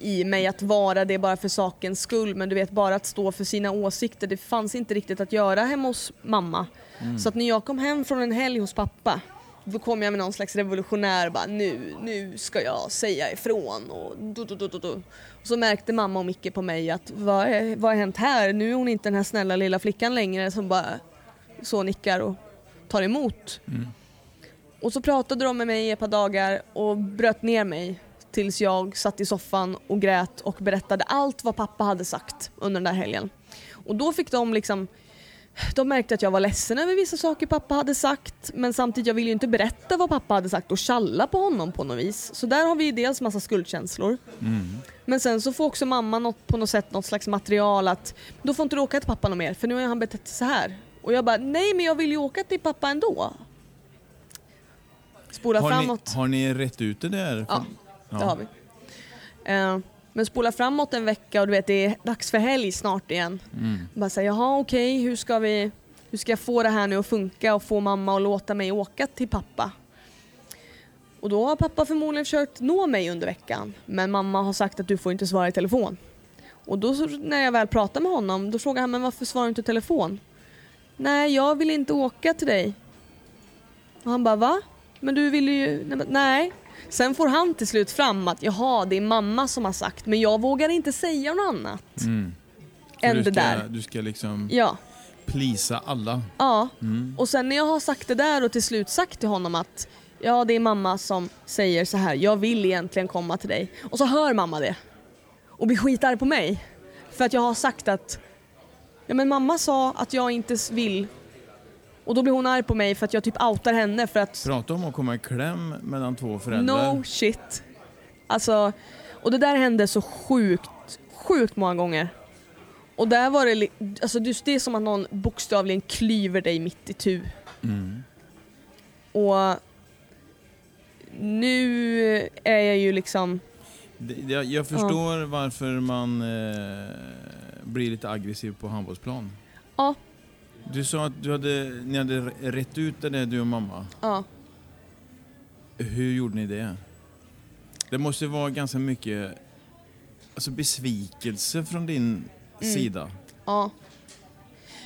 i mig att vara det bara för sakens skull men du vet bara att stå för sina åsikter det fanns inte riktigt att göra hemma hos mamma. Mm. Så att när jag kom hem från en helg hos pappa då kom jag med någon slags revolutionär bara nu, nu ska jag säga ifrån och du, du, du, du. Och så märkte mamma och Micke på mig att vad, är, vad har hänt här? Nu är hon inte den här snälla lilla flickan längre som bara så nickar och tar emot. Mm. Och så pratade de med mig i ett par dagar och bröt ner mig tills jag satt i soffan och grät och berättade allt vad pappa hade sagt under den där helgen. Och då fick de liksom de märkte att jag var ledsen över vissa saker pappa hade sagt men samtidigt jag ville ju inte berätta vad pappa hade sagt och tjalla på honom på något vis. Så där har vi dels massa skuldkänslor. Mm. Men sen så får också mamma något, på något sätt något slags material att då får inte du åka till pappa något mer för nu har han betett sig så här. Och jag bara nej men jag vill ju åka till pappa ändå. Spola Har, ni, framåt. har ni rätt ut det där? Ja, det har vi. Eh, men spola framåt en vecka och du vet det är dags för helg snart igen. Mm. Bara säga jaha okej hur ska vi hur ska jag få det här nu att funka och få mamma att låta mig åka till pappa? Och då har pappa förmodligen försökt nå mig under veckan men mamma har sagt att du får inte svara i telefon. Och då när jag väl pratar med honom då frågar han men varför svarar du inte i telefon? Nej jag vill inte åka till dig. Och han bara va? Men du vill ju... Nej. Sen får han till slut fram att jaha det är mamma som har sagt men jag vågar inte säga något annat Mm. Än du det ska, där. Du ska liksom Ja. plisa alla. Ja. Mm. Och sen när jag har sagt det där och till slut sagt till honom att ja det är mamma som säger så här jag vill egentligen komma till dig. Och så hör mamma det. Och blir skitarg på mig. För att jag har sagt att ja men mamma sa att jag inte vill. Och då blir hon arg på mig för att jag typ outar henne för att Prata om att komma i kläm mellan två föräldrar. no shit. Alltså, och det där hände så sjukt, sjukt många gånger. Och där var det, alltså just det är som att någon bokstavligen klyver dig mitt i tu. Mm. Och nu är jag ju liksom, Jag, jag förstår varför man eh, blir lite aggressiv på handbollsplan. ja, Du sa att du hade, ni hade rätt ut det där, du och mamma. ja. Hur gjorde ni det? Det måste vara ganska mycket alltså besvikelse från din Mm. sida. Ja,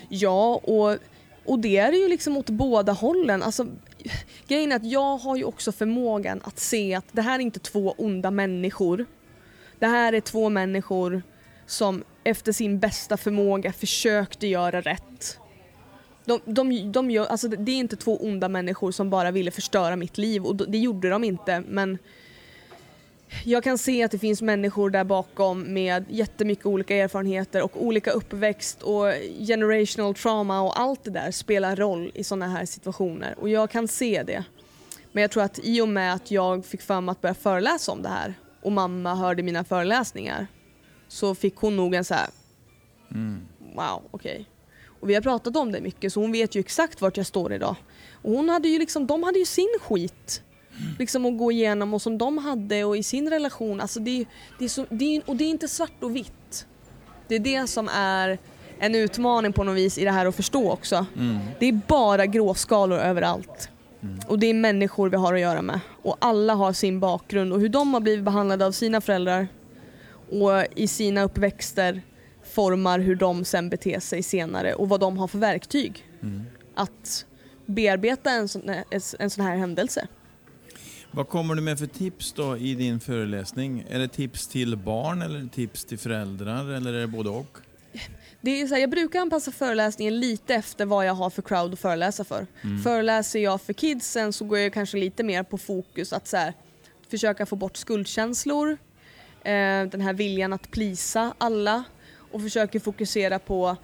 ja och, och det är ju liksom åt båda hållen. Alltså, grejen är att jag har ju också förmågan att se att det här är inte två onda människor. Det här är två människor som efter sin bästa förmåga försökte göra rätt. De, de, de gör, alltså det är inte två onda människor som bara ville förstöra mitt liv och det gjorde de inte men jag kan se att det finns människor där bakom med jättemycket olika erfarenheter och olika uppväxt och generational trauma och allt det där spelar roll i sådana här situationer och jag kan se det. Men jag tror att i och med att jag fick för mig att börja föreläsa om det här och mamma hörde mina föreläsningar så fick hon nog en så här Mm. wow, okej. Och vi har pratat om det mycket så hon vet ju exakt vart jag står idag. Och hon hade ju liksom, de hade ju sin skit liksom att gå igenom och som de hade och i sin relation. Alltså det, det är så, det är, och det är inte svart och vitt. Det är det som är en utmaning på något vis i det här att förstå också. Mm. Det är bara gråskalor överallt. Och det är människor vi har att göra med. Och alla har sin bakgrund och hur de har blivit behandlade av sina föräldrar och i sina uppväxter formar hur de sen beter sig senare och vad de har för verktyg Mm. att bearbeta en sån, en sån här händelse. Vad kommer du med för tips då i din föreläsning? Är det tips till barn eller tips till föräldrar eller är det både och? Det är så här, jag brukar anpassa föreläsningen lite efter vad jag har för crowd att föreläsa för. Föreläser jag för kidsen så går jag kanske lite mer på fokus att så här, försöka få bort skuldkänslor, eh, den här viljan att plisa alla och försöker fokusera på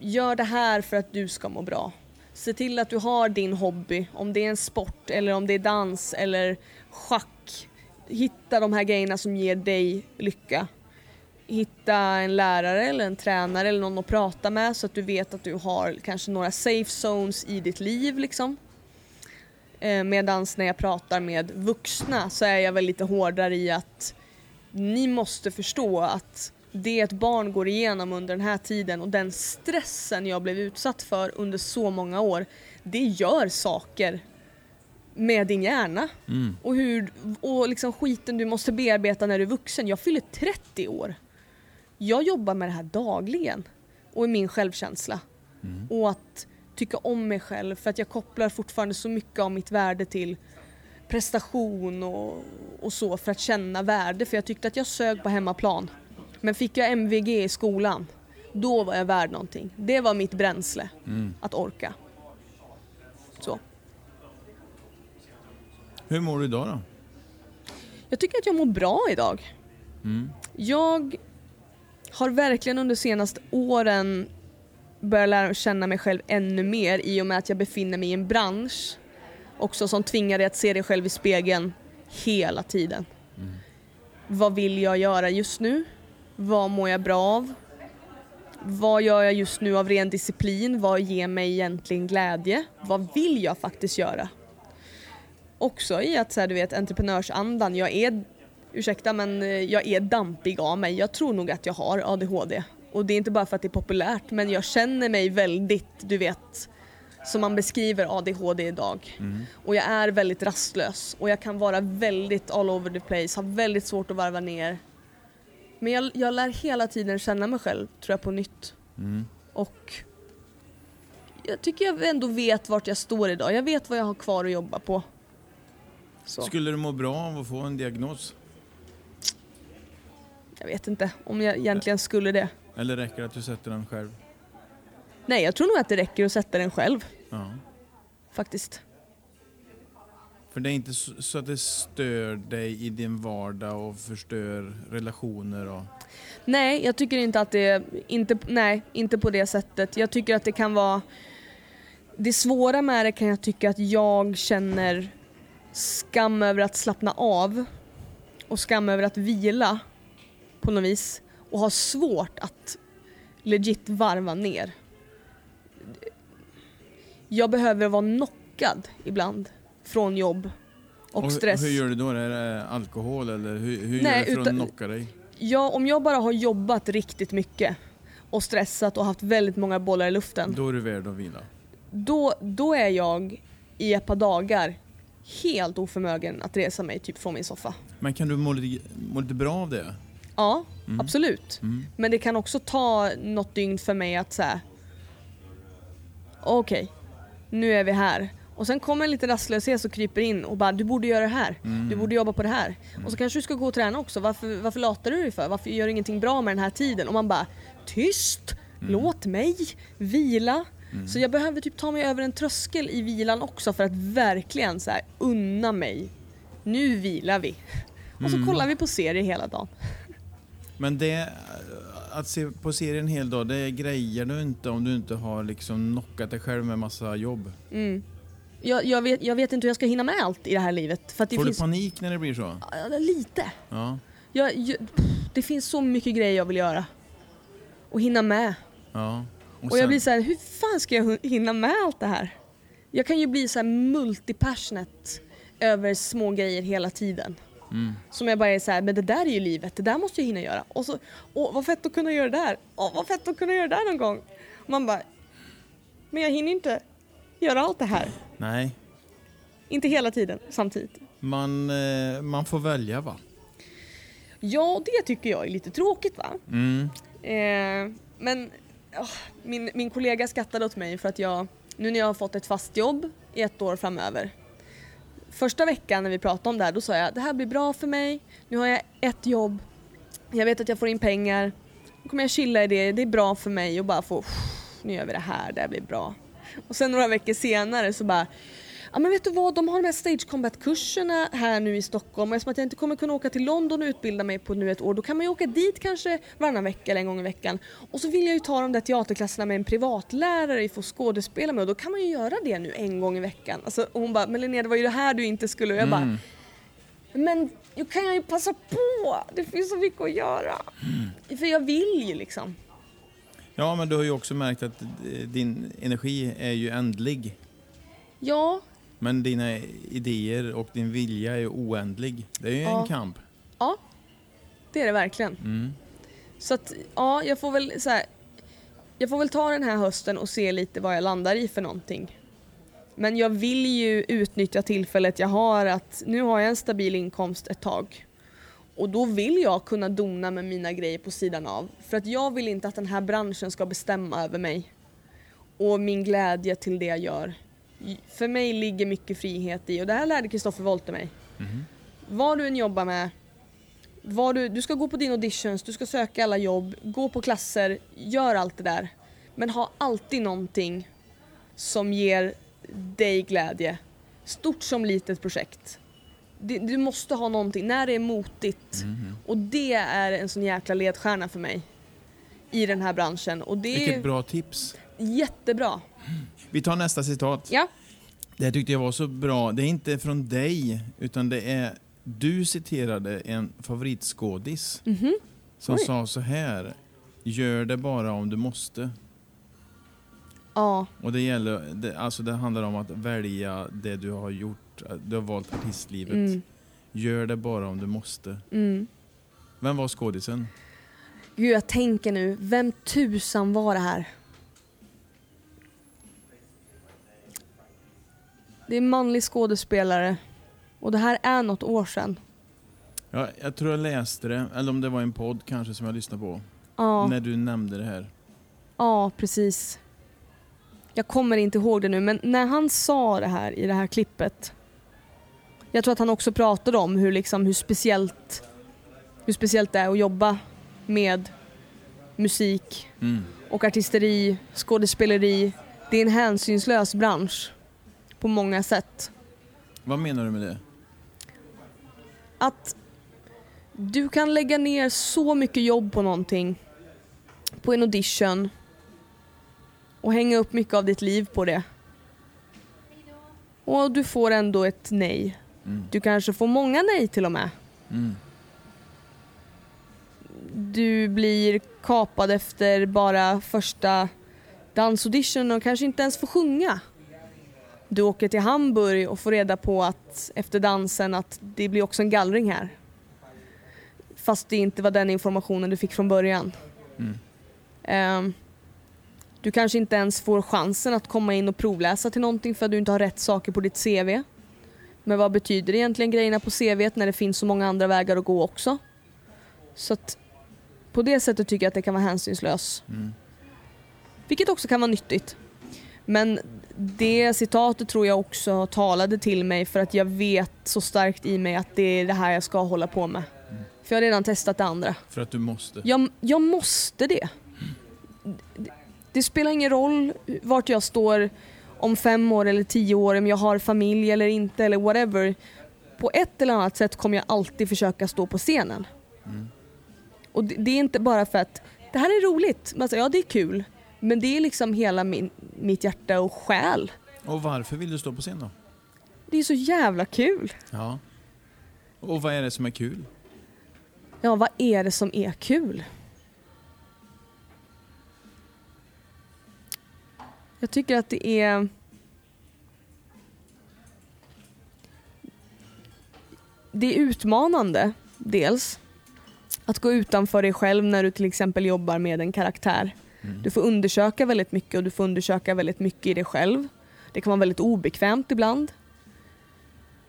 gör det här för att du ska må bra. Se till att du har din hobby, om det är en sport eller om det är dans eller schack. Hitta de här grejerna som ger dig lycka. hitta en lärare eller en tränare eller någon att prata med så att du vet att du har kanske några safe zones i ditt liv liksom. Eh, medan när jag pratar med vuxna så är jag väl lite hårdare i att ni måste förstå att det ett barn går igenom under den här tiden och den stressen jag blev utsatt för under så många år, det gör saker med din hjärna. Mm. Och, hur, och liksom skiten du måste bearbeta när du är vuxen. Jag fyller 30 år. Jag jobbar med det här dagligen. Och i min självkänsla. Och att tycka om mig själv för att jag kopplar fortfarande så mycket av mitt värde till prestation och, och så för att känna värde. För jag tyckte att jag sög på hemmaplan. Men fick jag MVG i skolan, då var jag värd någonting. Det var mitt bränsle, Mm. att orka. Så. Hur mår du idag då? Jag tycker att jag mår bra idag. Mm. Jag har verkligen under senaste åren börjat lära känna mig själv ännu mer i och med att jag befinner mig i en bransch också som tvingar dig att se dig själv i spegeln hela tiden. Vad vill jag göra just nu? Vad mår jag bra av? Vad gör jag just nu av ren disciplin? Vad ger mig egentligen glädje? Vad vill jag faktiskt göra? Också i att så här, du vet entreprenörsandan, jag är ursäkta men eh, jag är dampig av mig. Jag tror nog att jag har ADHD. Och det är inte bara för att det är populärt men jag känner mig väldigt, du vet, som man beskriver ADHD idag. Och jag är väldigt rastlös och jag kan vara väldigt all over the place, ha väldigt svårt att varva ner. Men jag, jag lär hela tiden känna mig själv, tror jag, på nytt. Mm. Och jag tycker jag ändå vet vart jag står idag. Jag vet vad jag har kvar att jobba på. Så. Skulle du må bra av att få en diagnos? Jag vet inte om jag egentligen skulle det. Eller räcker det att du sätter den själv? Nej, jag tror nog att det räcker att sätta den själv Ja. faktiskt. För det är inte så att det stör dig i din vardag och förstör relationer och... Nej, jag tycker inte att det inte nej, inte på det sättet. Jag tycker att det kan vara det svåra med det kan jag tycka att jag känner skam över att slappna av och skam över att vila på något vis och har svårt att legit varva ner. Jag behöver vara knockad ibland från jobb och, hur- stress. Hur gör du då? Är det alkohol eller hur, hur Nej, gör du för att knocka dig? Ja, om jag bara har jobbat riktigt mycket och stressat och haft väldigt många bollar i luften, Då är du värd att vila. då, då är jag i ett par dagar helt oförmögen att resa mig typ från min soffa. Men kan du må lite, må lite bra av det? Ja, Mm. absolut. Mm. Men det kan också ta något dygn för mig att säga okej, nu är vi här. Och sen kommer en liten rastlöshet och kryper in och bara du borde göra det här, Mm. du borde jobba på det här. Och så kanske du ska gå och träna också, varför, varför latar du dig för? Varför gör du ingenting bra med den här tiden? Och man bara tyst, Mm. låt mig vila. Så jag behöver typ ta mig över en tröskel i vilan också för att verkligen så här, unna mig. Nu vilar vi. Och så Mm. kollar vi på serier hela dagen. Men det, att se på serien en hel dag, det grejer du inte om du inte har liksom knockat dig själv med massa jobb. Mm. Jag, jag, vet, jag vet inte hur jag ska hinna med allt i det här livet. För det Får finns... du panik när det blir så? Ja, lite. Ja. Jag, jag, pff, det finns så mycket grejer jag vill göra. Och hinna med. ja. Och, jag blir så här, hur fan ska jag hinna med allt det här? Jag kan ju bli så här multipassionate över små grejer hela tiden. Mm. Som jag bara är så här, men det där är ju livet, det där måste jag hinna göra. Och så, åh vad fett att kunna göra det där. Åh vad fett att kunna göra det där någon gång. Och man bara, men jag hinner inte göra allt det här. Nej, Inte hela tiden samtidigt. man, eh, man får välja va? Ja, det tycker jag är lite tråkigt va? Mm. Eh, men åh, min, min kollega skrattade åt mig för att jag, nu när jag har fått ett fast jobb i ett år framöver. Första veckan när vi pratade om det här, då sa jag det här blir bra för mig. Nu har jag ett jobb. Jag vet att jag får in pengar. Nu kommer jag chilla i det. Det är bra för mig och bara få, nu gör vi det här, det här blir bra. Och sen några veckor senare så bara Ja men vet du vad, de har de här Stage Combat-kurserna här nu i Stockholm och eftersom att jag inte kommer kunna åka till London och utbilda mig på nu ett år då kan man ju åka dit kanske varannan vecka eller en gång i veckan. Och så vill jag ju ta de där teaterklasserna med en privatlärare och få skådespela med och då kan man ju göra det nu en gång i veckan. Alltså, och hon bara, men Linnea det var ju det här du inte skulle och jag bara Mm. Men då kan jag ju passa på. Det finns så mycket att göra. För jag vill ju liksom. Ja, men du har ju också märkt att din energi är ju ändlig. Ja, Men dina idéer och din vilja är oändlig. Det är ju Ja. en kamp. ja. Det är det verkligen. Mm. Så att, ja, jag får väl så här, Jag får väl ta den här hösten och se lite vad jag landar i för någonting. Men jag vill ju utnyttja tillfället jag har att nu har jag en stabil inkomst ett tag. Och då vill jag kunna dona med mina grejer på sidan av. För att jag vill inte att den här branschen ska bestämma över mig. Och min glädje till det jag gör. För mig ligger mycket frihet i, och det här lärde Kristoffer Wolte mig. Mhm. Vad du än jobbar med, vad du, du ska gå på din auditions, du ska söka alla jobb, gå på klasser, gör allt det där. Men ha alltid någonting som ger dig glädje. Stort som litet projekt. Det- Du måste ha någonting, när det är motigt. Mhm. Och det är en sån jäkla ledstjärna för mig. I den här branschen. Och det Vilket är bra tips. jättebra. Vi tar nästa citat. Ja. Det här tyckte jag var så bra. Det är inte från dig, utan det är... Du citerade en favoritskådis Mhm. som Oj. sa så här. Gör det bara om du måste. Ja. Och det, gäller, det, alltså det handlar om att välja det du har gjort. Du har valt artistlivet. Mm. Gör det bara om du måste. Mm. Vem var skådisen? Gud, jag tänker nu, vem tusan var det här? Det är en manlig skådespelare. Och det här är något år sedan. Ja, jag tror jag läste det, eller om det var en podd kanske som jag lyssnade på. Ja, När du nämnde det här. ja, precis. Jag kommer inte ihåg det nu, men när han sa det här i det här klippet. Jag tror att han också pratade om hur, liksom, hur, speciellt, hur speciellt det är att jobba med musik Mm. och artisteri, skådespeleri. Det är en hänsynslös bransch på många sätt. Vad menar du med det? Att du kan lägga ner så mycket jobb på någonting, på en audition och hänga upp mycket av ditt liv på det. Och du får ändå ett nej. Mm. Du kanske får många nej till och med. Mm. Du blir kapad efter bara första dansaudition och kanske inte ens får sjunga. Du åker till Hamburg och får reda på att efter dansen att det blir också en gallring här. Fast det inte var den informationen du fick från början. Mm. Ehm, du kanske inte ens får chansen att komma in och provläsa till någonting för att du inte har rätt saker på ditt CV. Men vad betyder egentligen grejerna på CV när det finns så många andra vägar att gå också? Så att på det sättet tycker jag att det kan vara hänsynslös. Mm. Vilket också kan vara nyttigt. Men det citatet tror jag också talade till mig för att jag vet så starkt i mig att det är det här jag ska hålla på med. För jag har redan testat det andra. För att du måste. Jag, jag måste det. det. Det spelar ingen roll vart jag står om fem år eller tio år, om jag har familj eller inte eller whatever. På ett eller annat sätt kommer jag alltid försöka stå på scenen. Mm. Och det, det är inte bara för att det här är roligt, alltså, ja det är kul. Men det är liksom hela min, mitt hjärta och själ. Och varför vill du stå på scen då? Det är så jävla kul. Ja. Och vad är det som är kul? Ja, vad är det som är kul? Jag tycker att det är... Det är utmanande, dels. Att gå utanför dig själv när du till exempel jobbar med en karaktär. Mm. Du får undersöka väldigt mycket och du får undersöka väldigt mycket i dig själv. Det kan vara väldigt obekvämt ibland.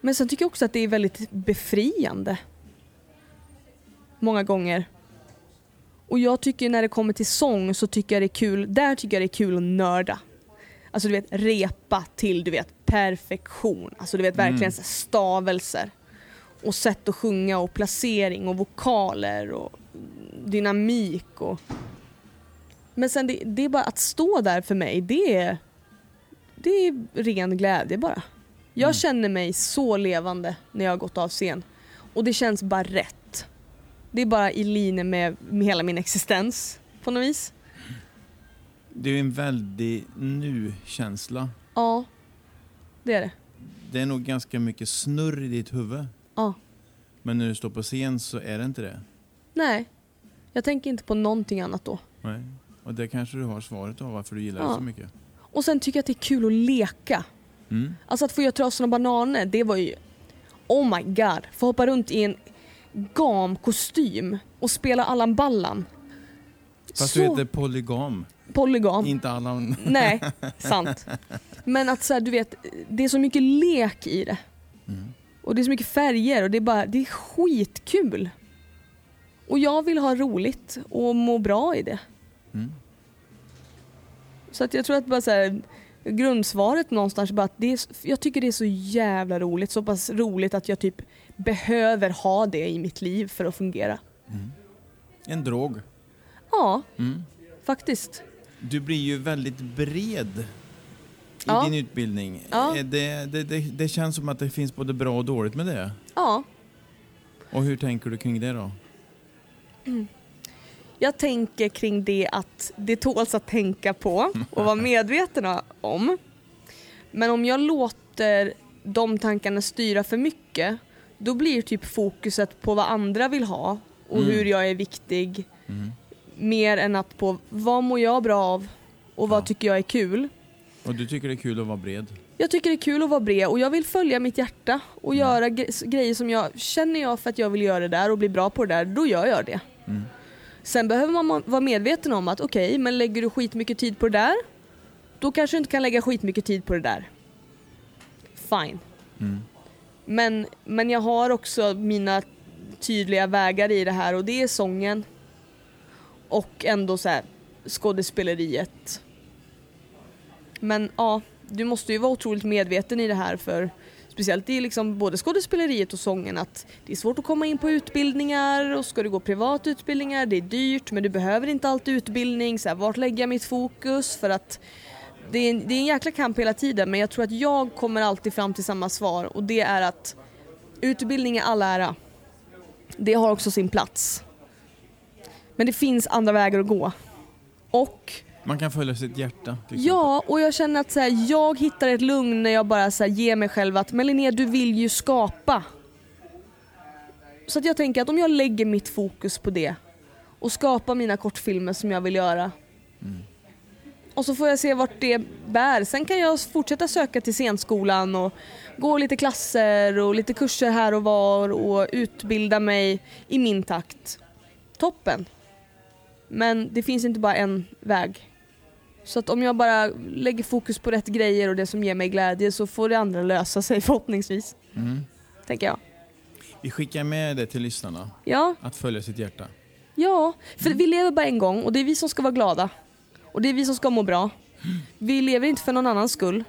Men sen tycker jag också att det är väldigt befriande. Många gånger. Och jag tycker när det kommer till sång så tycker jag det är kul, där tycker jag det är kul att nörda. Alltså du vet repa till du vet perfektion. Alltså du vet verkligen Mm. så här stavelser. Och sätt att sjunga och placering och vokaler och dynamik och... Men sen det, det är bara att stå där för mig, det är, det är ren glädje bara. Jag Mm. känner mig så levande när jag har gått av scen. Och det känns bara rätt. Det är bara i linje med, med hela min existens på något vis. Det är ju en väldig nu-känsla. Ja, det är det. Det är nog ganska mycket snurr i ditt huvud. Ja. Men när du står på scen så är det inte det? Nej, jag tänker inte på någonting annat då. Nej. Och det kanske du har svaret av varför du gillar Ja. det så mycket. Och sen tycker jag att det är kul att leka. Mm. Alltså att få göra trasorna bananer, det var ju... Oh my god. Få hoppa runt i en gamkostym och spela Allan Ballan. Fast så du heter polygam, polygam. inte Allan. Nej, [laughs] sant. Men att så här, du vet, det är så mycket lek i det. Mm. Och det är så mycket färger och det är bara, det är skitkul. Och jag vill ha roligt och må bra i det. Mm. Så att jag tror att bara så här, grundsvaret någonstans bara att det är, jag tycker det är så jävla roligt. Så pass roligt att jag typ behöver ha det i mitt liv för att fungera. En drog. Ja, Mm. faktiskt. Du blir ju väldigt bred i Ja. din utbildning. Ja. Eh, Det, det, det, det känns som att det finns både bra och dåligt med det. Ja, Och hur tänker du kring det då? Jag tänker kring det att det tåls att tänka på och vara [laughs] medveten om. Men om jag låter de tankarna styra för mycket då blir typ fokuset på vad andra vill ha och Mm. hur jag är viktig Mm. Mer än att på vad mår jag bra av och vad Ja. tycker jag är kul. Och du tycker det är kul att vara bred? Jag tycker det är kul att vara bred och jag vill följa mitt hjärta och göra gre- grejer som jag känner jag för att jag vill göra det där och bli bra på det där, då gör jag det. Mm. Sen behöver man ma- vara medveten om att okej, men lägger du skitmycket tid på det där, då kanske du inte kan lägga skitmycket tid på det där. Fine. Mm. Men, men jag har också mina tydliga vägar i det här och det är sången och ändå så här skådespeleriet. Men ja, du måste ju vara otroligt medveten i det här för speciellt i liksom både skådespeleriet och sången att det är svårt att komma in på utbildningar och ska du gå privatutbildningar, det är dyrt men du behöver inte alltid utbildning. Så här, vart lägger jag mitt fokus? För att det är, en, det är en jäkla kamp hela tiden men jag tror att jag kommer alltid fram till samma svar och det är att utbildning är all ära. Det har också sin plats. Men det finns andra vägar att gå. Och Man kan följa sitt hjärta. Ja, och jag känner att så här, jag hittar ett lugn när jag bara så här, ger mig själv att men Linnea, du vill ju skapa. Så att jag tänker att om jag lägger mitt fokus på det och skapar mina kortfilmer som jag vill göra. Och så får jag se vart det bär. Sen kan jag fortsätta söka till scenskolan och gå lite klasser och lite kurser här och var och utbilda mig i min takt. Toppen. Men det finns inte bara en väg. Så att om jag bara lägger fokus på rätt grejer och det som ger mig glädje så får det andra lösa sig [laughs] förhoppningsvis. Mm. Tänker jag. Vi skickar med det till lyssnarna, Ja, att följa sitt hjärta. ja. För vi lever bara en gång och det är vi som ska vara glada. Och det är vi som ska må bra. Vi lever inte för någon annans skull.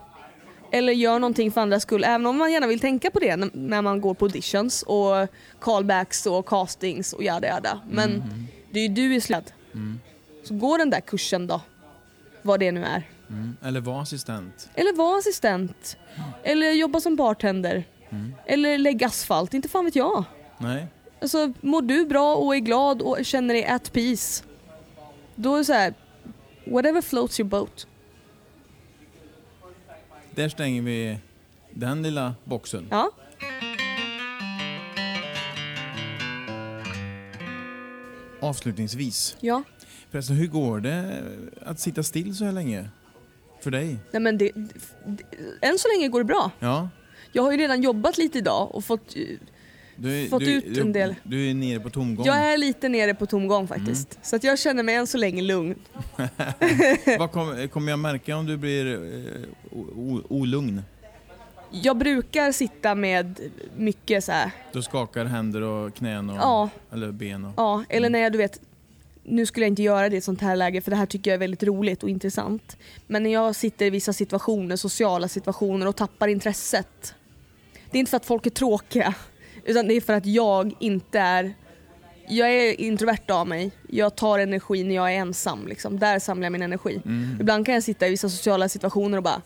Eller gör någonting för andras skull. Även om man gärna vill tänka på det när man går på auditions och callbacks och castings och jada jada. Men det är ju du i sled. Så gå den där kursen då. Vad det nu är. Mm. Eller var assistent. Eller var assistent. Eller jobba som bartender. Eller lägga asfalt, inte fan vet jag. Nej. Alltså mår du bra och är glad och känner dig at peace. Då är det så här, whatever floats your boat. Där stänger vi den lilla boxen. Ja. Avslutningsvis. Ja. Förresten, hur går det att sitta still så här länge? För dig? Nej men det, det, än så länge går det bra. Ja. Jag har ju redan jobbat lite idag och fått, Du är, Fått du, ut du, en del. Du är nere på tomgång. jag är lite nere på tomgång faktiskt. Så att jag känner mig än så länge lugn. [laughs] Vad kommer jag märka om du blir eh, olugn? Jag brukar sitta med mycket så här, Du skakar händer och knän och, ja, eller ben och... Ja, eller när jag du vet, nu skulle jag inte göra det i ett sånt här läge för det här tycker jag är väldigt roligt och intressant. Men när jag sitter i vissa situationer, sociala situationer och tappar intresset. Det är inte för att folk är tråkiga, utan det är för att jag inte är jag är introvert av mig. Jag tar energi när jag är ensam. Liksom. Där samlar jag min energi. Mm. Ibland kan jag sitta i vissa sociala situationer och bara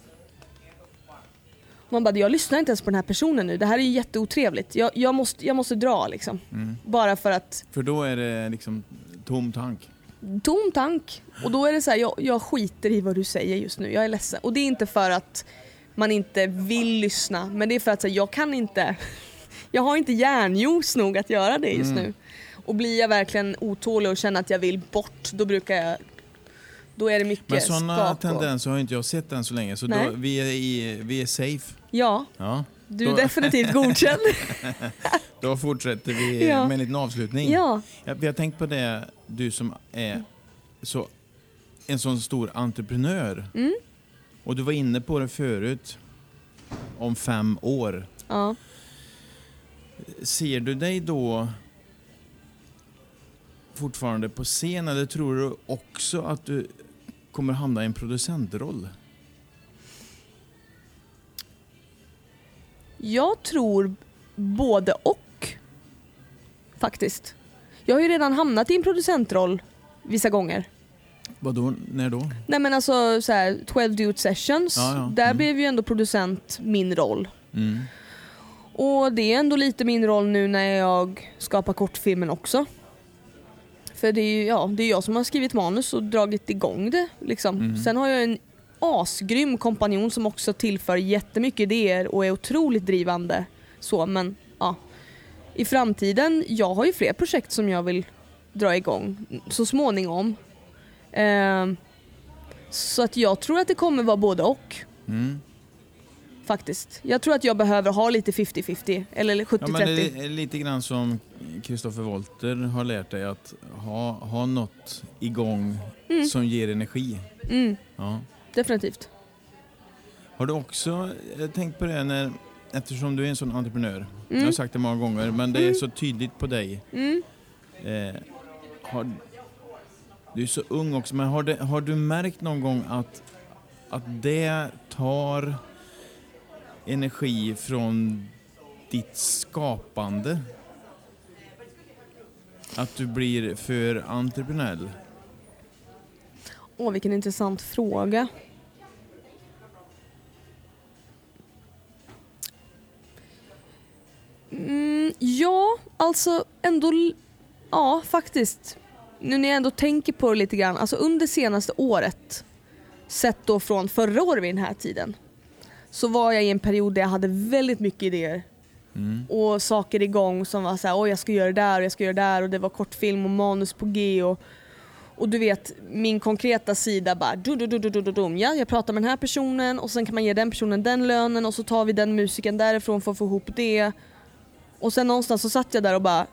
man bara, jag lyssnar inte ens på den här personen nu. Det här är ju jätteotrevligt. Jag, jag, måste, jag måste dra liksom. Mm. Bara för att För då är det liksom tom tank. tom tank. Och då är det så här, jag, jag skiter i vad du säger just nu. Jag är ledsen. Och det är inte för att man inte vill lyssna. Men det är för att så här, jag kan inte Jag har inte järnjuice nog att göra det just Mm. nu. Och blir jag verkligen otålig och känner att jag vill bort, då brukar jag... Då är det mycket Men sådana tendenser har inte jag sett än så länge, så då, vi, är i, vi är safe. Ja, Ja. du är Då- definitivt [laughs] godkänd. [laughs] Då fortsätter vi Ja. med en liten avslutning. ja. Jag, vi har tänkt på det, du som är så, en sån stor entreprenör. Mm. Och du var inne på det förut, om fem år. ja. Ser du dig då fortfarande på scen eller tror du också att du kommer hamna i en producentroll? Jag tror både och. Faktiskt. Jag har ju redan hamnat i en producentroll vissa gånger. Vadå, när då? Nej men alltså så här, 12 Dude Sessions, Ja, ja. där Mm. blev ju ändå producent min roll. Mm. Och det är ändå lite min roll nu när jag skapar kortfilmen också. För det är ju ja, det är jag som har skrivit manus och dragit igång det. Liksom. Mm. Sen har jag en asgrym kompanjon som också tillför jättemycket idéer och är otroligt drivande. Så, men ja. I framtiden, jag har ju fler projekt som jag vill dra igång så småningom. Ehm, så att jag tror att det kommer vara både och Mm. Faktiskt. Jag tror att jag behöver ha lite 50-50 eller 70-30. Ja, men det är lite grann som Kristoffer Wolter har lärt dig att ha, ha något igång Mm. som ger energi. Mm, Ja. definitivt. Har du också eh, tänkt på det när, eftersom du är en sån entreprenör, jag Mm. har sagt det många gånger, men det är så tydligt på dig. Mm. Eh, har, du är så ung också, men har, det, har du märkt någon gång att, att det tar energi från ditt skapande? Att du blir för entreprenöriell? Åh, vilken intressant fråga. Mm, ja, alltså ändå... Ja, faktiskt. Nu när jag ändå tänker på det lite grann. Alltså under senaste året, sett då från förra året vid den här tiden, så var jag i en period där jag hade väldigt mycket idéer Mm. och saker igång som var såhär, oj jag ska göra det där och jag ska göra det där och det var kortfilm och manus på G och, och du vet min konkreta sida bara du, du, du, du, du, du, dum. ja jag pratar med den här personen och sen kan man ge den personen den lönen och så tar vi den musiken därifrån för att få ihop det och sen någonstans så satt jag där och bara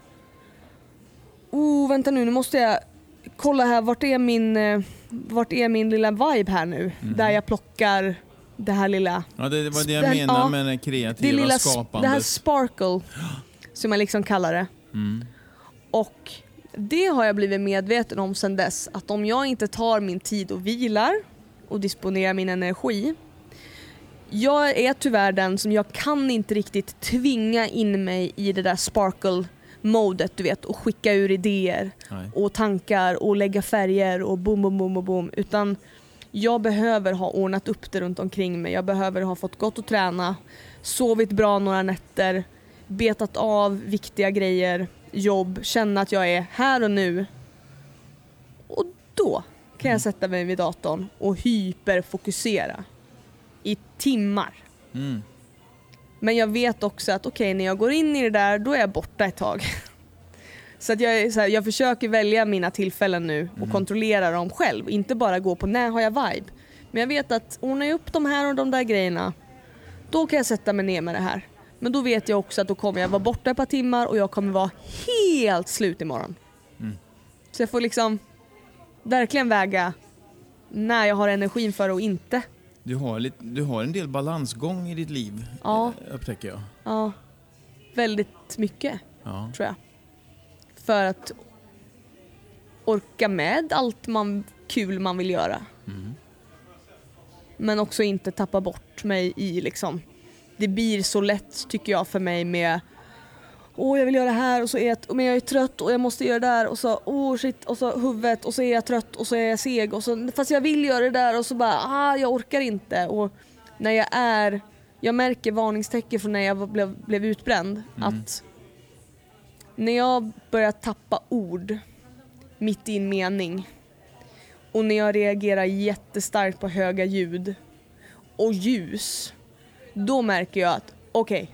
oh vänta nu nu måste jag kolla här vart är min, eh, vart är min lilla vibe här nu Mhm. där jag plockar det här lilla Ja, det var det jag Den- menar ja, med det det kreativa lilla sp- skapandet. det här sparkle [gasps] som jag liksom kallar det. Mm. Och det har jag blivit medveten om sedan dess att om jag inte tar min tid och vilar och disponerar min energi. Jag är tyvärr den som jag kan inte riktigt tvinga in mig i det där sparkle modet du vet och skicka ur idéer Nej. och tankar och lägga färger och boom boom boom boom boom utan jag behöver ha ordnat upp det runt omkring mig. Jag behöver ha fått gått och träna, sovit bra några nätter, betat av viktiga grejer, jobb, känna att jag är här och nu. Och då kan jag sätta mig vid datorn och hyperfokusera i timmar. Mm. Men jag vet också att okej, när jag går in i det där, då är jag borta ett tag. [laughs] Så att jag, så här, jag försöker välja mina tillfällen nu och kontrollera dem själv. Inte bara gå på när har jag vibe. Men jag vet att ordnar jag upp de här och de där grejerna, då kan jag sätta mig ner med det här. Men då vet jag också att då kommer jag vara borta ett par timmar och jag kommer vara helt slut imorgon. Mm. Så jag får liksom verkligen väga när jag har energin för och inte. Du, har lite, du har en del balansgång i ditt liv, Ja. eh, upptäcker jag. Ja, väldigt mycket. Ja. tror jag. För att orka med allt man, kul man vill göra. Mm. Men också inte tappa bort mig i liksom, det blir så lätt tycker jag för mig med Åh jag vill göra det här och så är jag, men jag är trött och jag måste göra det där och så åh shit och så huvudet och så är jag trött och så är jag seg och så fast jag vill göra det där och så bara ah jag orkar inte och när jag är jag märker varningstecken från när jag blev, blev utbränd att när jag börjar tappa ord mitt i en mening och när jag reagerar jättestarkt på höga ljud och ljus då märker jag att okej,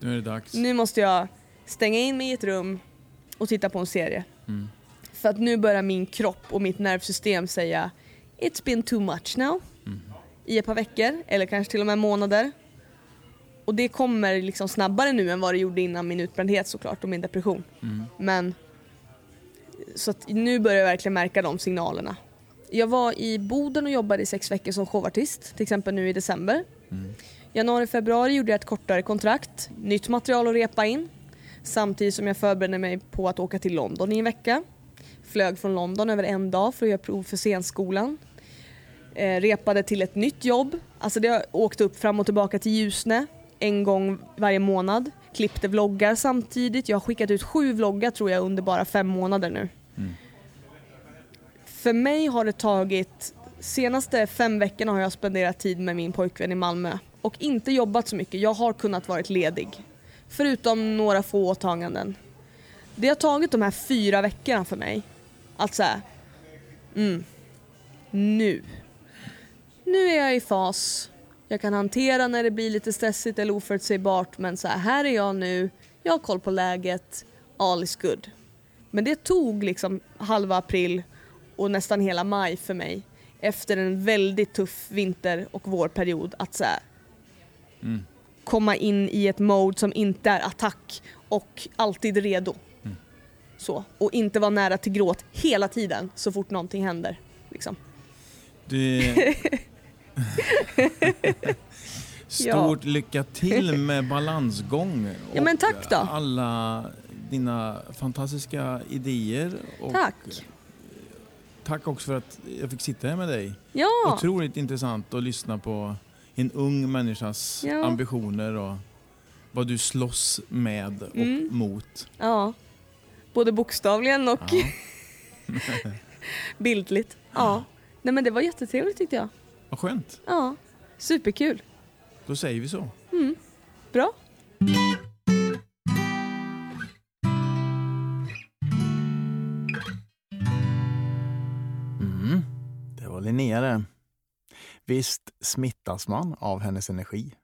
Nu är det dags. Nu måste jag stänga in mig i ett rum och titta på en serie. Mm. För att nu börjar min kropp och mitt nervsystem säga It's been too much now. Mm. I ett par veckor, eller kanske till och med månader. Och det kommer liksom snabbare nu än vad det gjorde innan min utbrändhet såklart och min depression. Mm. Men så att nu börjar jag verkligen märka de signalerna. Jag var i Boden och jobbade i sex veckor som showartist, till exempel nu i december. Mm. Januari, februari gjorde jag ett kortare kontrakt, nytt material att repa in. Samtidigt som jag förberedde mig på att åka till London i en vecka. Flög från London över en dag för att göra prov för scenskolan. Eh, repade till ett nytt jobb. Alltså det har åkt upp fram och tillbaka till Ljusne en gång varje månad. Klippte vloggar samtidigt. Jag har skickat ut sju vloggar tror jag under bara fem månader nu. Mm. För mig har det tagit, senaste fem veckorna har jag spenderat tid med min pojkvän i Malmö och inte jobbat så mycket. Jag har kunnat varit ledig. Förutom några få åtaganden. Det har tagit de här fyra veckorna för mig att säga, mm, nu. Nu är jag i fas. Jag kan hantera när det blir lite stressigt eller oförutsägbart men så här, här är jag nu, jag har koll på läget, all is good. Men det tog liksom halva april och nästan hela maj för mig efter en väldigt tuff vinter och vårperiod att så här, Mm. komma in i ett mode som inte är attack och alltid redo. Mm. Så. Och inte vara nära till gråt hela tiden så fort någonting händer. Liksom. Det... [laughs] [laughs] Stort lycka till med balansgång. Ja, men och tack då. alla dina fantastiska idéer. Och Tack! Tack också för att jag fick sitta här med dig. Ja! Otroligt intressant att lyssna på en ung människas Ja. ambitioner och vad du slåss med och Mm. mot. ja. Både bokstavligen och Ja. [laughs] bildligt. Ja. Nej men det var jättetrevligt tyckte jag. Vad skönt. Ja. Superkul. Då säger vi så. Bra. Mm, det var Linnea det. Visst smittas man av hennes energi.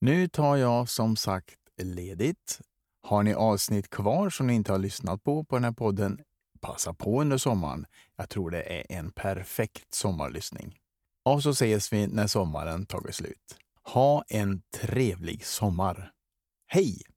Nu tar jag som sagt ledigt. Har ni avsnitt kvar som ni inte har lyssnat på på den här podden, passa på under sommaren. Jag tror det är en perfekt sommarlyssning. Och så ses vi när sommaren tagit slut. Ha en trevlig sommar. Hej!